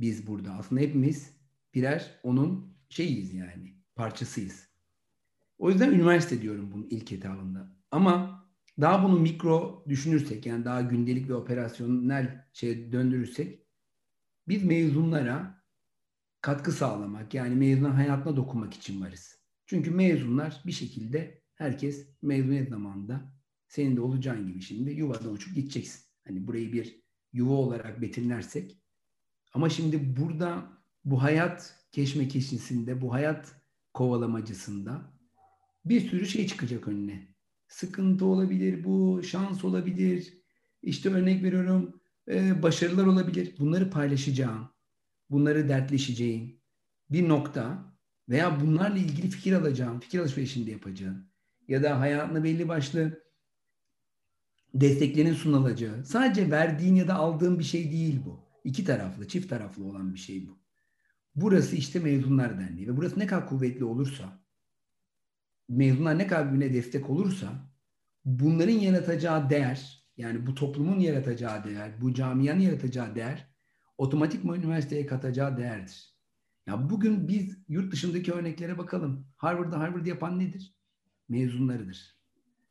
biz burada. Aslında hepimiz birer onun şeyiyiz yani, parçasıyız. O yüzden üniversite diyorum bunun ilk etabında. Ama daha bunu mikro düşünürsek yani daha gündelik ve operasyonel şeye döndürürsek biz mezunlara katkı sağlamak yani mezunların hayatına dokunmak için varız. Çünkü mezunlar bir şekilde herkes mezuniyet zamanında senin de olacağın gibi şimdi yuvadan uçup gideceksin. Hani burayı bir yuva olarak betimlersek. Ama şimdi burada bu hayat keşmekeşisinde, bu hayat kovalamacısında bir sürü şey çıkacak önüne. Sıkıntı olabilir, bu şans olabilir. İşte örnek veriyorum, e, başarılar olabilir. Bunları paylaşacağım, bunları dertleşeceğim bir nokta veya bunlarla ilgili fikir alacağım, fikir alışverişinde yapacağım. Ya da hayatına belli başlı desteklerin sunulacağı. Sadece verdiğin ya da aldığın bir şey değil bu. İki taraflı, çift taraflı olan bir şey bu. Burası işte Mezunlar Derneği ve burası ne kadar kuvvetli olursa, mezunlar ne kadar birbirine destek olursa bunların yaratacağı değer, yani bu toplumun yaratacağı değer, bu camianın yaratacağı değer otomatik mi üniversiteye katacağı değerdir. Ya bugün biz yurt dışındaki örneklere bakalım. Harvard'da Harvard yapan nedir? Mezunlarıdır.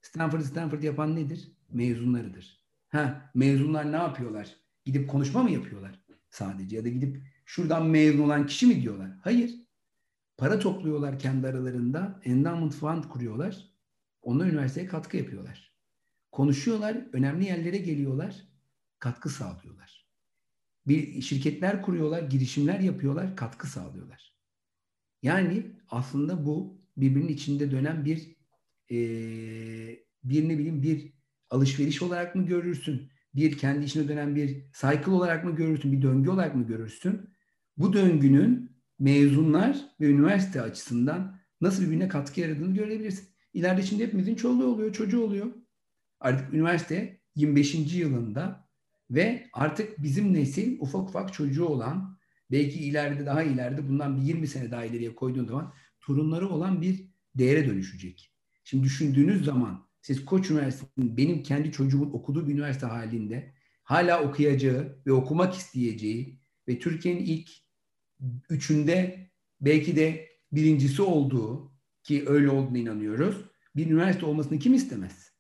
Stanford Stanford yapan nedir? Mezunlarıdır. Ha, mezunlar ne yapıyorlar? Gidip konuşma mı yapıyorlar sadece? Ya da gidip şuradan mezun olan kişi mi diyorlar? Hayır. Para topluyorlar kendi aralarında. Endowment fund kuruyorlar. Onunla üniversiteye katkı yapıyorlar. Konuşuyorlar, önemli yerlere geliyorlar, katkı sağlıyorlar. Bir şirketler kuruyorlar, girişimler yapıyorlar, katkı sağlıyorlar. Yani aslında bu birbirinin içinde dönen bir e, bir ne bileyim bir alışveriş olarak mı görürsün? Bir kendi içine dönen bir cycle olarak mı görürsün? Bir döngü olarak mı görürsün? Bu döngünün mezunlar ve üniversite açısından nasıl birbirine katkı yaradığını görebilirsin. İleride şimdi hepimizin çoluğu oluyor, çocuğu oluyor. Artık üniversite 25. yılında ve artık bizim nesil ufak ufak çocuğu olan belki ileride daha ileride bundan bir 20 sene daha ileriye koyduğun zaman torunları olan bir değere dönüşecek. Şimdi düşündüğünüz zaman siz Koç Üniversitesi'nin benim kendi çocuğumun okuduğu bir üniversite halinde hala okuyacağı ve okumak isteyeceği ve Türkiye'nin ilk üçünde belki de birincisi olduğu ki öyle olduğuna inanıyoruz. Bir üniversite olmasını kim istemez?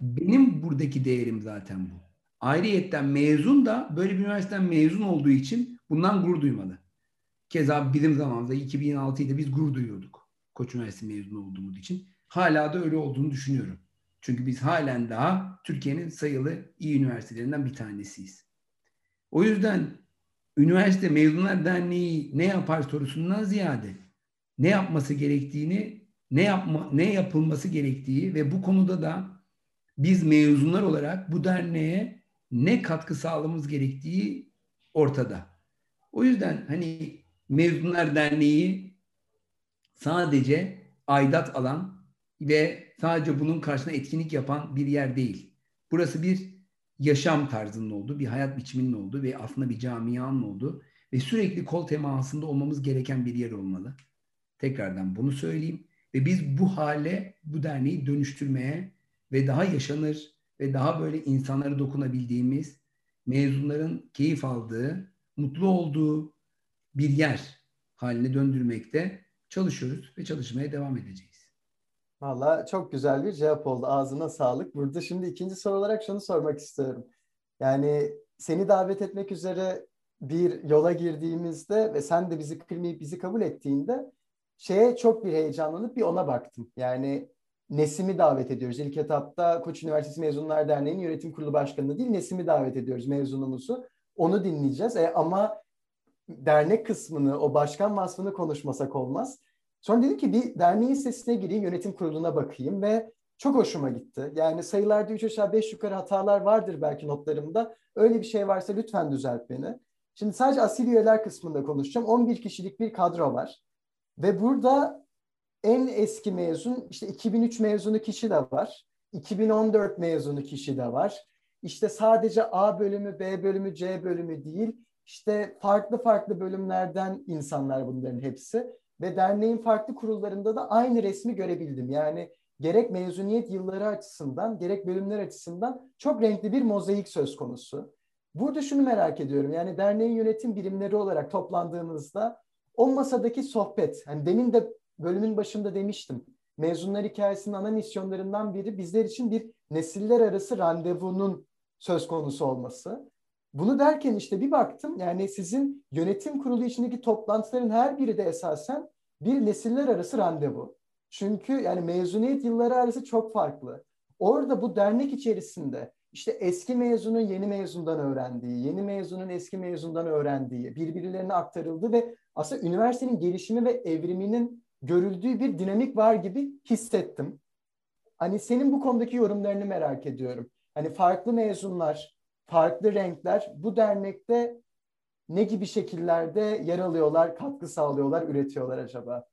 Benim buradaki değerim zaten bu. Ayrıyetten mezun da böyle bir üniversiteden mezun olduğu için bundan gurur duymalı. Keza bizim zamanımızda 2006'da biz gurur duyuyorduk. Koç Üniversitesi mezunu olduğumuz için. Hala da öyle olduğunu düşünüyorum. Çünkü biz halen daha Türkiye'nin sayılı iyi üniversitelerinden bir tanesiyiz. O yüzden üniversite mezunlar derneği ne yapar sorusundan ziyade ne yapması gerektiğini, ne yapma ne yapılması gerektiği ve bu konuda da biz mezunlar olarak bu derneğe ne katkı sağlamamız gerektiği ortada. O yüzden hani Mezunlar Derneği sadece aidat alan ve sadece bunun karşısında etkinlik yapan bir yer değil. Burası bir yaşam tarzının olduğu, bir hayat biçiminin olduğu ve aslında bir camianın olduğu ve sürekli kol temasında olmamız gereken bir yer olmalı. Tekrardan bunu söyleyeyim. Ve biz bu hale, bu derneği dönüştürmeye ve daha yaşanır ve daha böyle insanlara dokunabildiğimiz, mezunların keyif aldığı, mutlu olduğu bir yer haline döndürmekte çalışıyoruz ve çalışmaya devam edeceğiz. Valla çok güzel bir cevap oldu. Ağzına sağlık. Burada şimdi ikinci soru olarak şunu sormak istiyorum. Yani seni davet etmek üzere bir yola girdiğimizde ve sen de bizi kırmayıp bizi kabul ettiğinde şeye çok bir heyecanlanıp bir ona baktım. Yani Nesim'i davet ediyoruz. İlk etapta Koç Üniversitesi Mezunlar Derneği'nin yönetim kurulu başkanı değil Nesim'i davet ediyoruz mezunumuzu. Onu dinleyeceğiz. E, ama dernek kısmını, o başkan vasfını konuşmasak olmaz. Sonra dedim ki bir derneğin sesine gireyim, yönetim kuruluna bakayım ve çok hoşuma gitti. Yani sayılarda 3 aşağı 5 yukarı hatalar vardır belki notlarımda. Öyle bir şey varsa lütfen düzelt beni. Şimdi sadece asil üyeler kısmında konuşacağım. 11 kişilik bir kadro var. Ve burada en eski mezun işte 2003 mezunu kişi de var. 2014 mezunu kişi de var. İşte sadece A bölümü, B bölümü, C bölümü değil. İşte farklı farklı bölümlerden insanlar bunların hepsi. Ve derneğin farklı kurullarında da aynı resmi görebildim. Yani gerek mezuniyet yılları açısından, gerek bölümler açısından çok renkli bir mozaik söz konusu. Burada şunu merak ediyorum. Yani derneğin yönetim birimleri olarak toplandığınızda o masadaki sohbet, hani demin de bölümün başında demiştim. Mezunlar hikayesinin ana misyonlarından biri bizler için bir nesiller arası randevunun söz konusu olması. Bunu derken işte bir baktım yani sizin yönetim kurulu içindeki toplantıların her biri de esasen bir nesiller arası randevu. Çünkü yani mezuniyet yılları arası çok farklı. Orada bu dernek içerisinde işte eski mezunun yeni mezundan öğrendiği, yeni mezunun eski mezundan öğrendiği, birbirlerine aktarıldı ve aslında üniversitenin gelişimi ve evriminin görüldüğü bir dinamik var gibi hissettim. Hani senin bu konudaki yorumlarını merak ediyorum. Hani farklı mezunlar, farklı renkler bu dernekte ne gibi şekillerde yer alıyorlar, katkı sağlıyorlar, üretiyorlar acaba?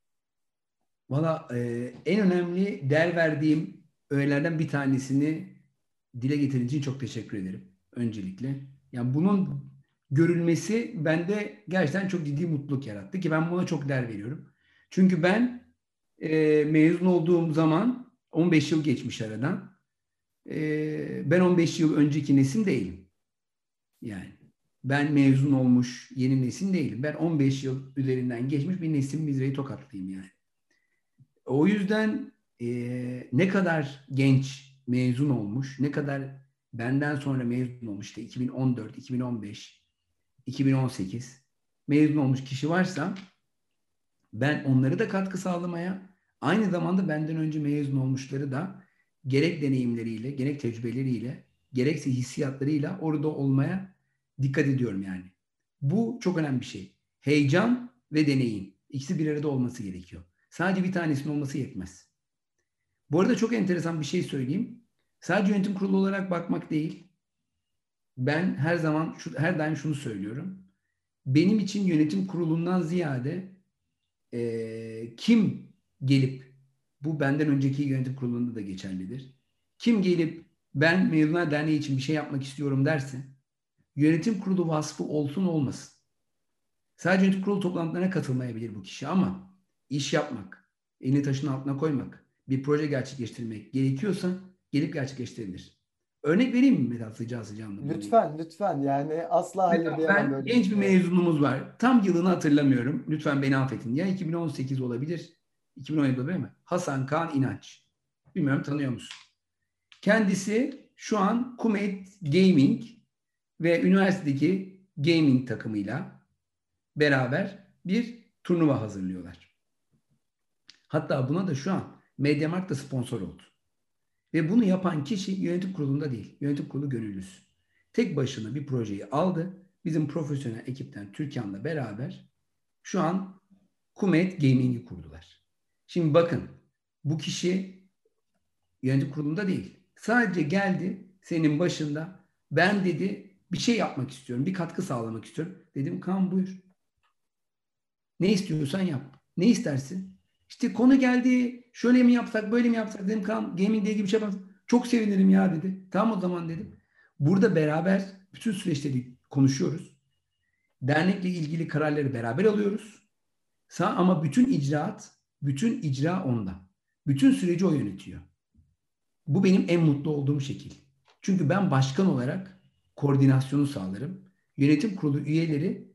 Valla e, en önemli değer verdiğim öğelerden bir tanesini dile getirdiğin için çok teşekkür ederim öncelikle. Yani bunun görülmesi bende gerçekten çok ciddi mutluluk yarattı ki ben buna çok değer veriyorum. Çünkü ben e, mezun olduğum zaman 15 yıl geçmiş aradan. E, ben 15 yıl önceki nesil değilim. Yani ben mezun olmuş yeni nesil değilim. Ben 15 yıl üzerinden geçmiş bir nesil Mizre'yi tokatlıyım yani. O yüzden e, ne kadar genç mezun olmuş, ne kadar benden sonra mezun olmuş işte 2014, 2015, 2018 mezun olmuş kişi varsa ben onları da katkı sağlamaya aynı zamanda benden önce mezun olmuşları da gerek deneyimleriyle, gerek tecrübeleriyle, gerekse hissiyatlarıyla orada olmaya dikkat ediyorum yani. Bu çok önemli bir şey. Heyecan ve deneyim. İkisi bir arada olması gerekiyor. Sadece bir tanesinin olması yetmez. Bu arada çok enteresan bir şey söyleyeyim. Sadece yönetim kurulu olarak bakmak değil. Ben her zaman şu, her daim şunu söylüyorum. Benim için yönetim kurulundan ziyade e, kim gelip bu benden önceki yönetim kurulunda da geçerlidir. Kim gelip ben Mezunlar Derneği için bir şey yapmak istiyorum derse yönetim kurulu vasfı olsun olmasın. Sadece yönetim kurulu toplantılarına katılmayabilir bu kişi ama iş yapmak, elini taşın altına koymak, bir proje gerçekleştirmek gerekiyorsa gelip gerçekleştirebilir. Örnek vereyim mi Vedat sıcağı sıcağında? Lütfen lütfen yani asla hayır diyemem ben. Genç bir mezunumuz var. Tam yılını hatırlamıyorum. Lütfen beni affedin. Ya 2018 olabilir 2017 olabilir mi? Hasan Kaan İnanç. Bilmiyorum tanıyor musun? Kendisi şu an Kumet Gaming ve üniversitedeki gaming takımıyla beraber bir turnuva hazırlıyorlar. Hatta buna da şu an Mediamarkt da sponsor oldu. Ve bunu yapan kişi yönetim kurulunda değil. Yönetim kurulu gönüllüsü. Tek başına bir projeyi aldı. Bizim profesyonel ekipten Türkan'la beraber şu an Kumet Gaming'i kurdular. Şimdi bakın bu kişi yönetim kurulunda değil. Sadece geldi senin başında ben dedi bir şey yapmak istiyorum. Bir katkı sağlamak istiyorum. Dedim kan buyur. Ne istiyorsan yap. Ne istersin? İşte konu geldi. Şöyle mi yapsak, böyle mi yapsak dedim. Kan gaming diye gibi bir şey yapalım. Çok sevinirim ya dedi. Tamam o zaman dedim. Burada beraber bütün süreçleri konuşuyoruz. Dernekle ilgili kararları beraber alıyoruz. Ama bütün icraat, bütün icra onda. Bütün süreci o yönetiyor. Bu benim en mutlu olduğum şekil. Çünkü ben başkan olarak koordinasyonu sağlarım. Yönetim kurulu üyeleri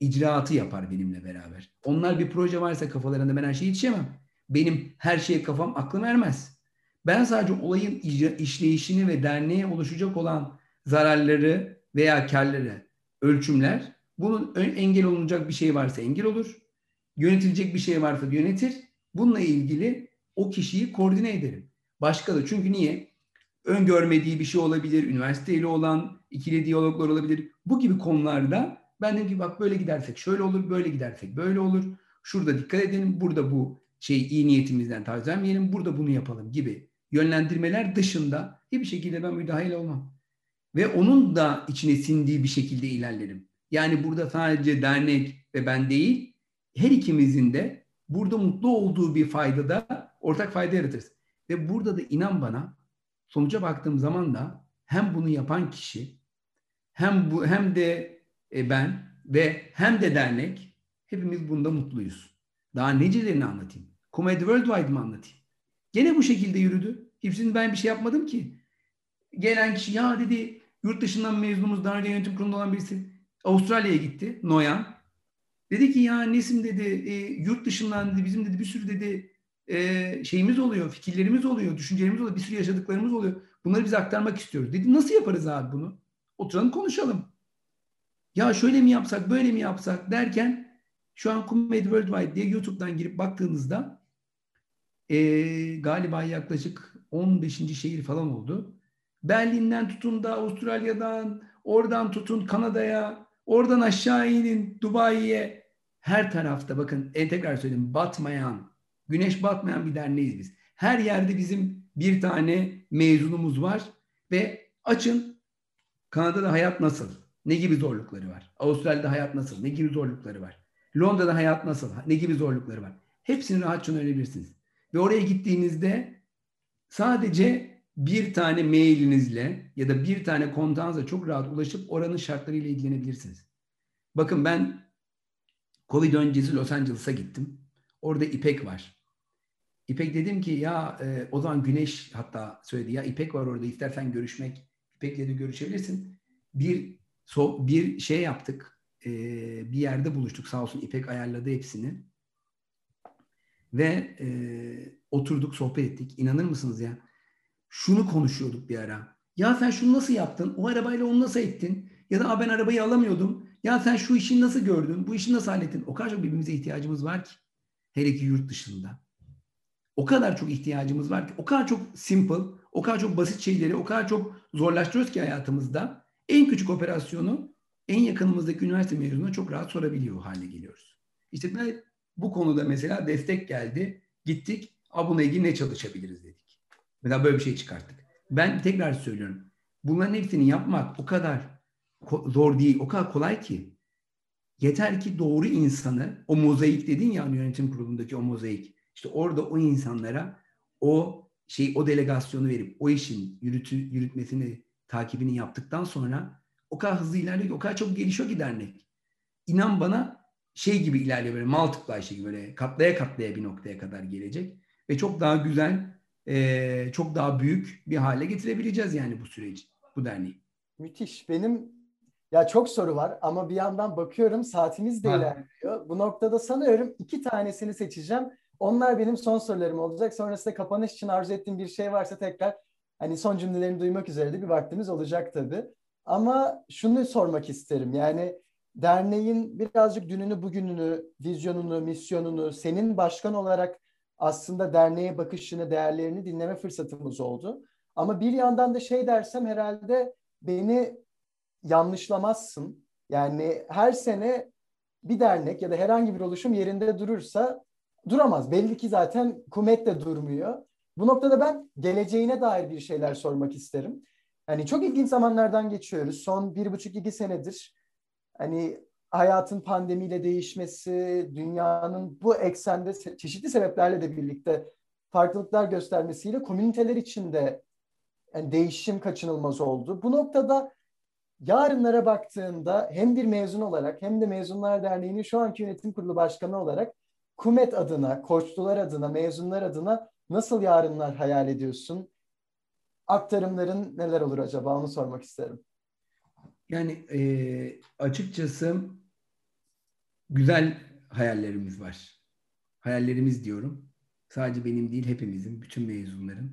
icraatı yapar benimle beraber. Onlar bir proje varsa kafalarında ben her şeyi yetişemem. Benim her şeye kafam aklım ermez. Ben sadece olayın işleyişini ve derneğe oluşacak olan zararları veya karları ölçümler. Bunun engel olunacak bir şey varsa engel olur. Yönetilecek bir şey varsa yönetir. Bununla ilgili o kişiyi koordine ederim. Başka da çünkü niye? Öngörmediği bir şey olabilir, üniversiteyle olan ikili diyaloglar olabilir. Bu gibi konularda ben dedim ki bak böyle gidersek şöyle olur, böyle gidersek böyle olur. Şurada dikkat edelim, burada bu şey iyi niyetimizden taviz vermeyelim, burada bunu yapalım gibi yönlendirmeler dışında hiçbir şekilde ben müdahale olmam. Ve onun da içine sindiği bir şekilde ilerlerim. Yani burada sadece dernek ve ben değil, her ikimizin de burada mutlu olduğu bir fayda da ortak fayda yaratırız. Ve burada da inan bana sonuca baktığım zaman da hem bunu yapan kişi hem bu hem de e, ben ve hem de dernek hepimiz bunda mutluyuz. Daha necelerini anlatayım? Comedy Worldwide mi anlatayım? Gene bu şekilde yürüdü. Hepsini ben bir şey yapmadım ki. Gelen kişi ya dedi yurt dışından mezunumuz daha önce yönetim kurulunda olan birisi Avustralya'ya gitti. Noyan. Dedi ki ya Nesim dedi e, yurt dışından dedi bizim dedi bir sürü dedi e, şeyimiz oluyor, fikirlerimiz oluyor, düşüncelerimiz oluyor, bir sürü yaşadıklarımız oluyor. Bunları biz aktarmak istiyoruz. Dedim nasıl yaparız abi bunu? Oturalım konuşalım. Ya şöyle mi yapsak, böyle mi yapsak derken şu an Comedy Worldwide diye YouTube'dan girip baktığınızda e, galiba yaklaşık 15. şehir falan oldu. Berlin'den tutun da Avustralya'dan, oradan tutun Kanada'ya, oradan aşağı inin Dubai'ye. Her tarafta bakın en tekrar söyleyeyim batmayan, güneş batmayan bir derneğiz biz. Her yerde bizim bir tane mezunumuz var ve açın Kanada'da hayat nasıl? Ne gibi zorlukları var? Avustralya'da hayat nasıl? Ne gibi zorlukları var? Londra'da hayat nasıl? Ne gibi zorlukları var? Hepsini rahatça öğrenebilirsiniz. Ve oraya gittiğinizde sadece bir tane mailinizle ya da bir tane kontağınızla çok rahat ulaşıp oranın şartlarıyla ilgilenebilirsiniz. Bakın ben Covid öncesi Los Angeles'a gittim. Orada İpek var. İpek dedim ki ya e, o zaman Güneş hatta söyledi ya İpek var orada istersen görüşmek. İpek'le de görüşebilirsin. Bir so, bir şey yaptık. E, bir yerde buluştuk sağ olsun İpek ayarladı hepsini. Ve e, oturduk sohbet ettik. İnanır mısınız ya? Şunu konuşuyorduk bir ara. Ya sen şunu nasıl yaptın? O arabayla onu nasıl ettin? Ya da ben arabayı alamıyordum. Ya sen şu işi nasıl gördün? Bu işi nasıl hallettin? O kadar çok birbirimize ihtiyacımız var ki. Hele ki yurt dışında. O kadar çok ihtiyacımız var ki. O kadar çok simple, o kadar çok basit şeyleri, o kadar çok zorlaştırıyoruz ki hayatımızda. En küçük operasyonu en yakınımızdaki üniversite mezununa çok rahat sorabiliyor hale geliyoruz. İşte bu konuda mesela destek geldi. Gittik. Bununla ilgili ne çalışabiliriz dedik. Mesela böyle bir şey çıkarttık. Ben tekrar söylüyorum. Bunların hepsini yapmak o kadar zor değil, o kadar kolay ki. Yeter ki doğru insanı, o mozaik dedin ya yönetim kurulundaki o mozaik. İşte orada o insanlara o şey o delegasyonu verip o işin yürütü, yürütmesini, takibini yaptıktan sonra o kadar hızlı ilerliyor, o kadar çok gelişiyor ki dernek. İnan bana şey gibi ilerliyor böyle multiply şey gibi böyle katlaya katlaya bir noktaya kadar gelecek ve çok daha güzel e, çok daha büyük bir hale getirebileceğiz yani bu süreci bu derneği. Müthiş. Benim ya çok soru var ama bir yandan bakıyorum saatimiz de ha. ilerliyor. Bu noktada sanıyorum iki tanesini seçeceğim. Onlar benim son sorularım olacak. Sonrasında kapanış için arzu ettiğim bir şey varsa tekrar hani son cümlelerini duymak üzere de bir vaktimiz olacak tabii. Ama şunu sormak isterim. Yani derneğin birazcık dününü, bugününü, vizyonunu, misyonunu, senin başkan olarak aslında derneğe bakışını, değerlerini dinleme fırsatımız oldu. Ama bir yandan da şey dersem herhalde beni yanlışlamazsın. Yani her sene bir dernek ya da herhangi bir oluşum yerinde durursa duramaz. Belli ki zaten Kumet de durmuyor. Bu noktada ben geleceğine dair bir şeyler sormak isterim. Yani çok ilginç zamanlardan geçiyoruz. Son bir buçuk iki senedir hani hayatın pandemiyle değişmesi, dünyanın bu eksende çeşitli sebeplerle de birlikte farklılıklar göstermesiyle komüniteler içinde yani değişim kaçınılmaz oldu. Bu noktada yarınlara baktığında hem bir mezun olarak hem de Mezunlar Derneği'nin şu anki yönetim kurulu başkanı olarak Kumet adına, koçlular adına, mezunlar adına nasıl yarınlar hayal ediyorsun? Aktarımların neler olur acaba onu sormak isterim. Yani e, açıkçası güzel hayallerimiz var. Hayallerimiz diyorum. Sadece benim değil hepimizin, bütün mezunların.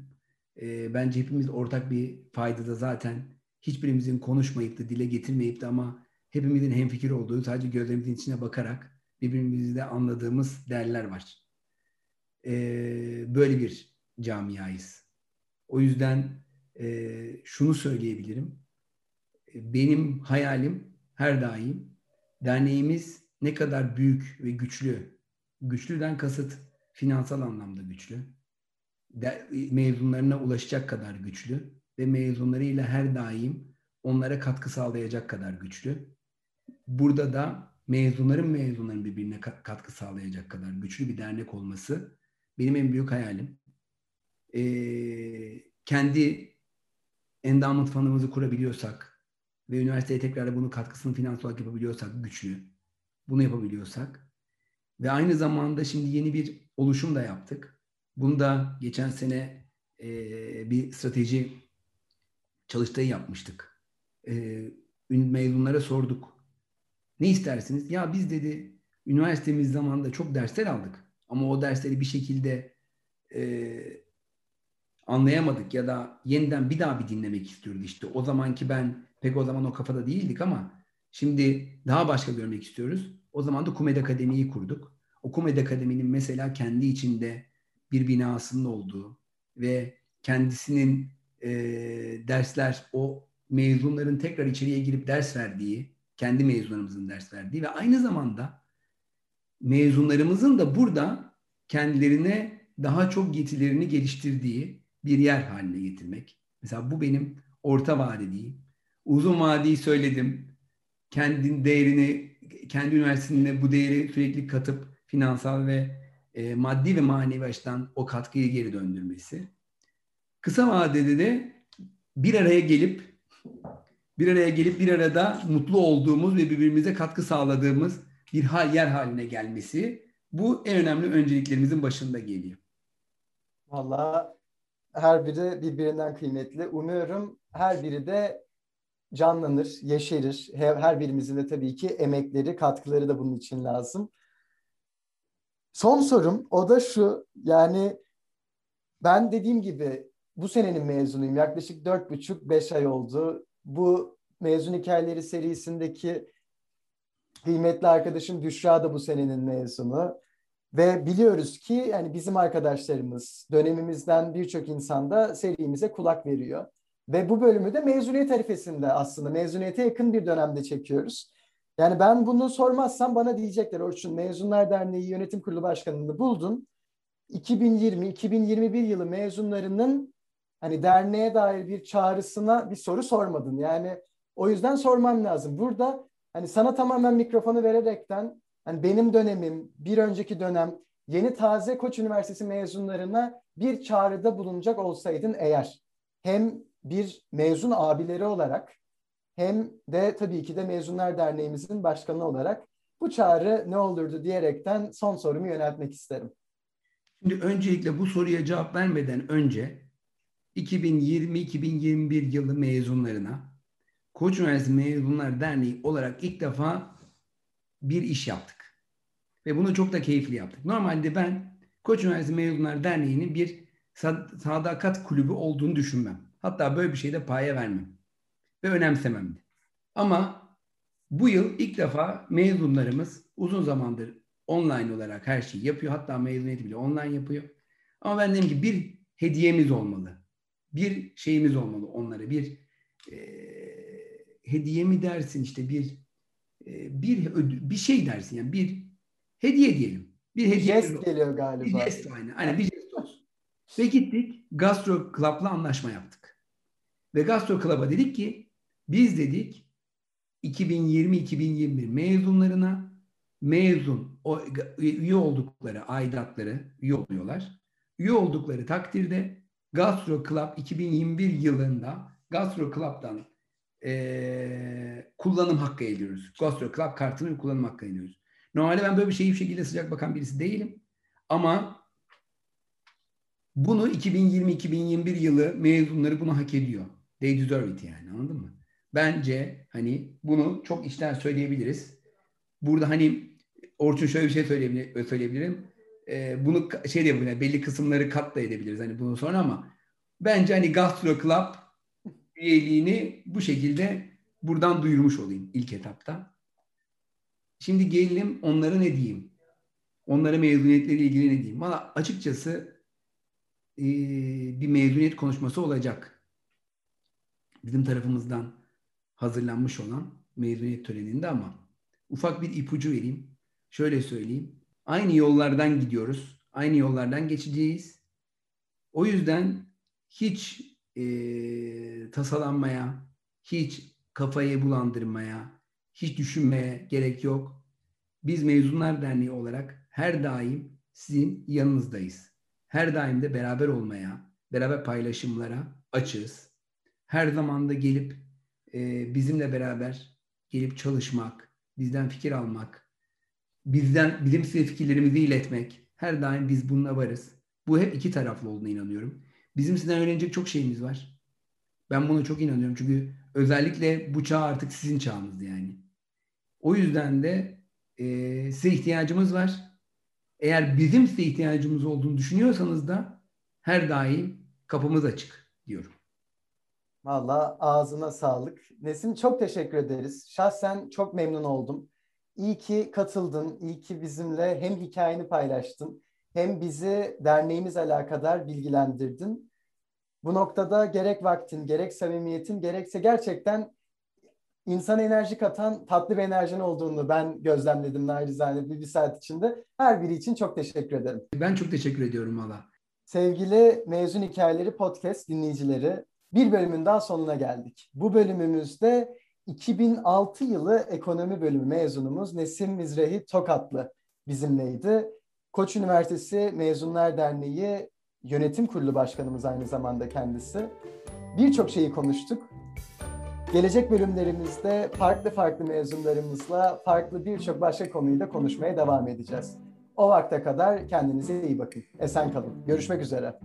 E, bence hepimiz ortak bir faydada zaten hiçbirimizin konuşmayıp da dile getirmeyip de ama hepimizin hemfikir olduğu sadece gözlerimizin içine bakarak birbirimizi de anladığımız değerler var. E, böyle bir camiayız. O yüzden e, şunu söyleyebilirim. Benim hayalim her daim derneğimiz ne kadar büyük ve güçlü, güçlüden kasıt finansal anlamda güçlü, de, mezunlarına ulaşacak kadar güçlü ve mezunlarıyla her daim onlara katkı sağlayacak kadar güçlü. Burada da mezunların mezunların birbirine katkı sağlayacak kadar güçlü bir dernek olması benim en büyük hayalim. Ee, kendi endowment fondumuzu kurabiliyorsak ve üniversiteye tekrar bunun katkısını finansal olarak yapabiliyorsak güçlü. Bunu yapabiliyorsak ve aynı zamanda şimdi yeni bir oluşum da yaptık. Bunu da geçen sene e, bir strateji çalıştayı yapmıştık. E, mezunlara sorduk. Ne istersiniz? Ya biz dedi üniversitemiz zamanında çok dersler aldık. Ama o dersleri bir şekilde e, anlayamadık ya da yeniden bir daha bir dinlemek istiyoruz işte. O zamanki ben pek o zaman o kafada değildik ama şimdi daha başka görmek istiyoruz. O zaman da Kumed Akademi'yi kurduk. O Kumed Akademi'nin mesela kendi içinde bir binasının olduğu ve kendisinin e, dersler o mezunların tekrar içeriye girip ders verdiği, kendi mezunlarımızın ders verdiği ve aynı zamanda mezunlarımızın da burada kendilerine daha çok yetilerini geliştirdiği bir yer haline getirmek. Mesela bu benim orta vadeli. Uzun vadeyi söyledim. Kendi değerini, kendi üniversitesinde bu değeri sürekli katıp finansal ve e, maddi ve manevi açıdan o katkıyı geri döndürmesi. Kısa vadede de bir araya gelip bir araya gelip bir arada mutlu olduğumuz ve birbirimize katkı sağladığımız bir hal yer haline gelmesi bu en önemli önceliklerimizin başında geliyor. Valla her biri birbirinden kıymetli. Umuyorum her biri de canlanır, yeşerir. Her birimizin de tabii ki emekleri, katkıları da bunun için lazım. Son sorum o da şu. Yani ben dediğim gibi bu senenin mezunuyum. Yaklaşık dört buçuk, beş ay oldu. Bu mezun hikayeleri serisindeki kıymetli arkadaşım Büşra da bu senenin mezunu. Ve biliyoruz ki yani bizim arkadaşlarımız, dönemimizden birçok insan da serimize kulak veriyor. Ve bu bölümü de mezuniyet arifesinde aslında mezuniyete yakın bir dönemde çekiyoruz. Yani ben bunu sormazsam bana diyecekler Orçun Mezunlar Derneği Yönetim Kurulu Başkanı'nı buldun. 2020-2021 yılı mezunlarının hani derneğe dair bir çağrısına bir soru sormadın. Yani o yüzden sormam lazım. Burada hani sana tamamen mikrofonu vererekten hani benim dönemim, bir önceki dönem yeni taze Koç Üniversitesi mezunlarına bir çağrıda bulunacak olsaydın eğer hem bir mezun abileri olarak hem de tabii ki de Mezunlar Derneğimizin başkanı olarak bu çağrı ne olurdu diyerekten son sorumu yöneltmek isterim. Şimdi öncelikle bu soruya cevap vermeden önce 2020-2021 yılı mezunlarına Koç Üniversitesi Mezunlar Derneği olarak ilk defa bir iş yaptık. Ve bunu çok da keyifli yaptık. Normalde ben Koç Üniversitesi Mezunlar Derneği'nin bir sadakat kulübü olduğunu düşünmem. Hatta böyle bir şeyde paya vermem. Ve önemsememdi. Ama bu yıl ilk defa mezunlarımız uzun zamandır online olarak her şeyi yapıyor. Hatta mezuniyeti bile online yapıyor. Ama ben dedim ki bir hediyemiz olmalı. Bir şeyimiz olmalı onlara. Bir e, hediye mi dersin işte bir e, bir bir şey dersin yani bir hediye diyelim. Bir hediye jest geliyor galiba. Bir jest aynı. Aynen bir jest olsun. Ve gittik Gastro Club'la anlaşma yaptık. Ve Gastro Club'a dedik ki biz dedik 2020-2021 mezunlarına mezun o, üye oldukları aidatları üye oluyorlar. Üye oldukları takdirde Gastro Club 2021 yılında Gastro Club'dan e, kullanım hakkı ediyoruz. Gastro Club kartını kullanım hakkı ediyoruz. Normalde ben böyle bir şeyi bir şekilde sıcak bakan birisi değilim. Ama bunu 2020-2021 yılı mezunları bunu hak ediyor. They deserve it yani anladın mı? Bence hani bunu çok içten söyleyebiliriz. Burada hani Orçun şöyle bir şey söyleyebilir, söyleyebilirim. Ee, bunu şey de yapabiliriz. Belli kısımları kat da edebiliriz hani bunun sonra ama bence hani Gastro Club üyeliğini bu şekilde buradan duyurmuş olayım ilk etapta. Şimdi gelelim onlara ne diyeyim? Onlara mezuniyetleriyle ilgili ne diyeyim? Valla açıkçası e, bir mezuniyet konuşması olacak. Bizim tarafımızdan hazırlanmış olan mezuniyet töreninde ama ufak bir ipucu vereyim. Şöyle söyleyeyim. Aynı yollardan gidiyoruz. Aynı yollardan geçeceğiz. O yüzden hiç e, tasalanmaya, hiç kafayı bulandırmaya, hiç düşünmeye gerek yok. Biz Mezunlar Derneği olarak her daim sizin yanınızdayız. Her daim de beraber olmaya, beraber paylaşımlara açığız. Her zaman da gelip e, bizimle beraber gelip çalışmak, bizden fikir almak, bizden bilimsel fikirlerimizi iletmek. Her daim biz bununla varız. Bu hep iki taraflı olduğuna inanıyorum. Bizim sizden öğrenecek çok şeyimiz var. Ben buna çok inanıyorum. Çünkü özellikle bu çağ artık sizin çağınız yani. O yüzden de e, size ihtiyacımız var. Eğer bizim size ihtiyacımız olduğunu düşünüyorsanız da her daim kapımız açık diyorum. Valla ağzına sağlık. Nesim çok teşekkür ederiz. Şahsen çok memnun oldum. İyi ki katıldın, iyi ki bizimle hem hikayeni paylaştın, hem bizi derneğimiz alakadar bilgilendirdin. Bu noktada gerek vaktin, gerek samimiyetin, gerekse gerçekten insan enerji katan tatlı bir enerjin olduğunu ben gözlemledim narizane bir, bir saat içinde. Her biri için çok teşekkür ederim. Ben çok teşekkür ediyorum valla. Sevgili Mezun Hikayeleri Podcast dinleyicileri, bir bölümün daha sonuna geldik. Bu bölümümüzde 2006 yılı ekonomi bölümü mezunumuz Nesim Mizrehi Tokatlı bizimleydi. Koç Üniversitesi Mezunlar Derneği Yönetim Kurulu Başkanımız aynı zamanda kendisi. Birçok şeyi konuştuk. Gelecek bölümlerimizde farklı farklı mezunlarımızla farklı birçok başka konuyu da konuşmaya devam edeceğiz. O vakte kadar kendinize iyi bakın. Esen kalın. Görüşmek üzere.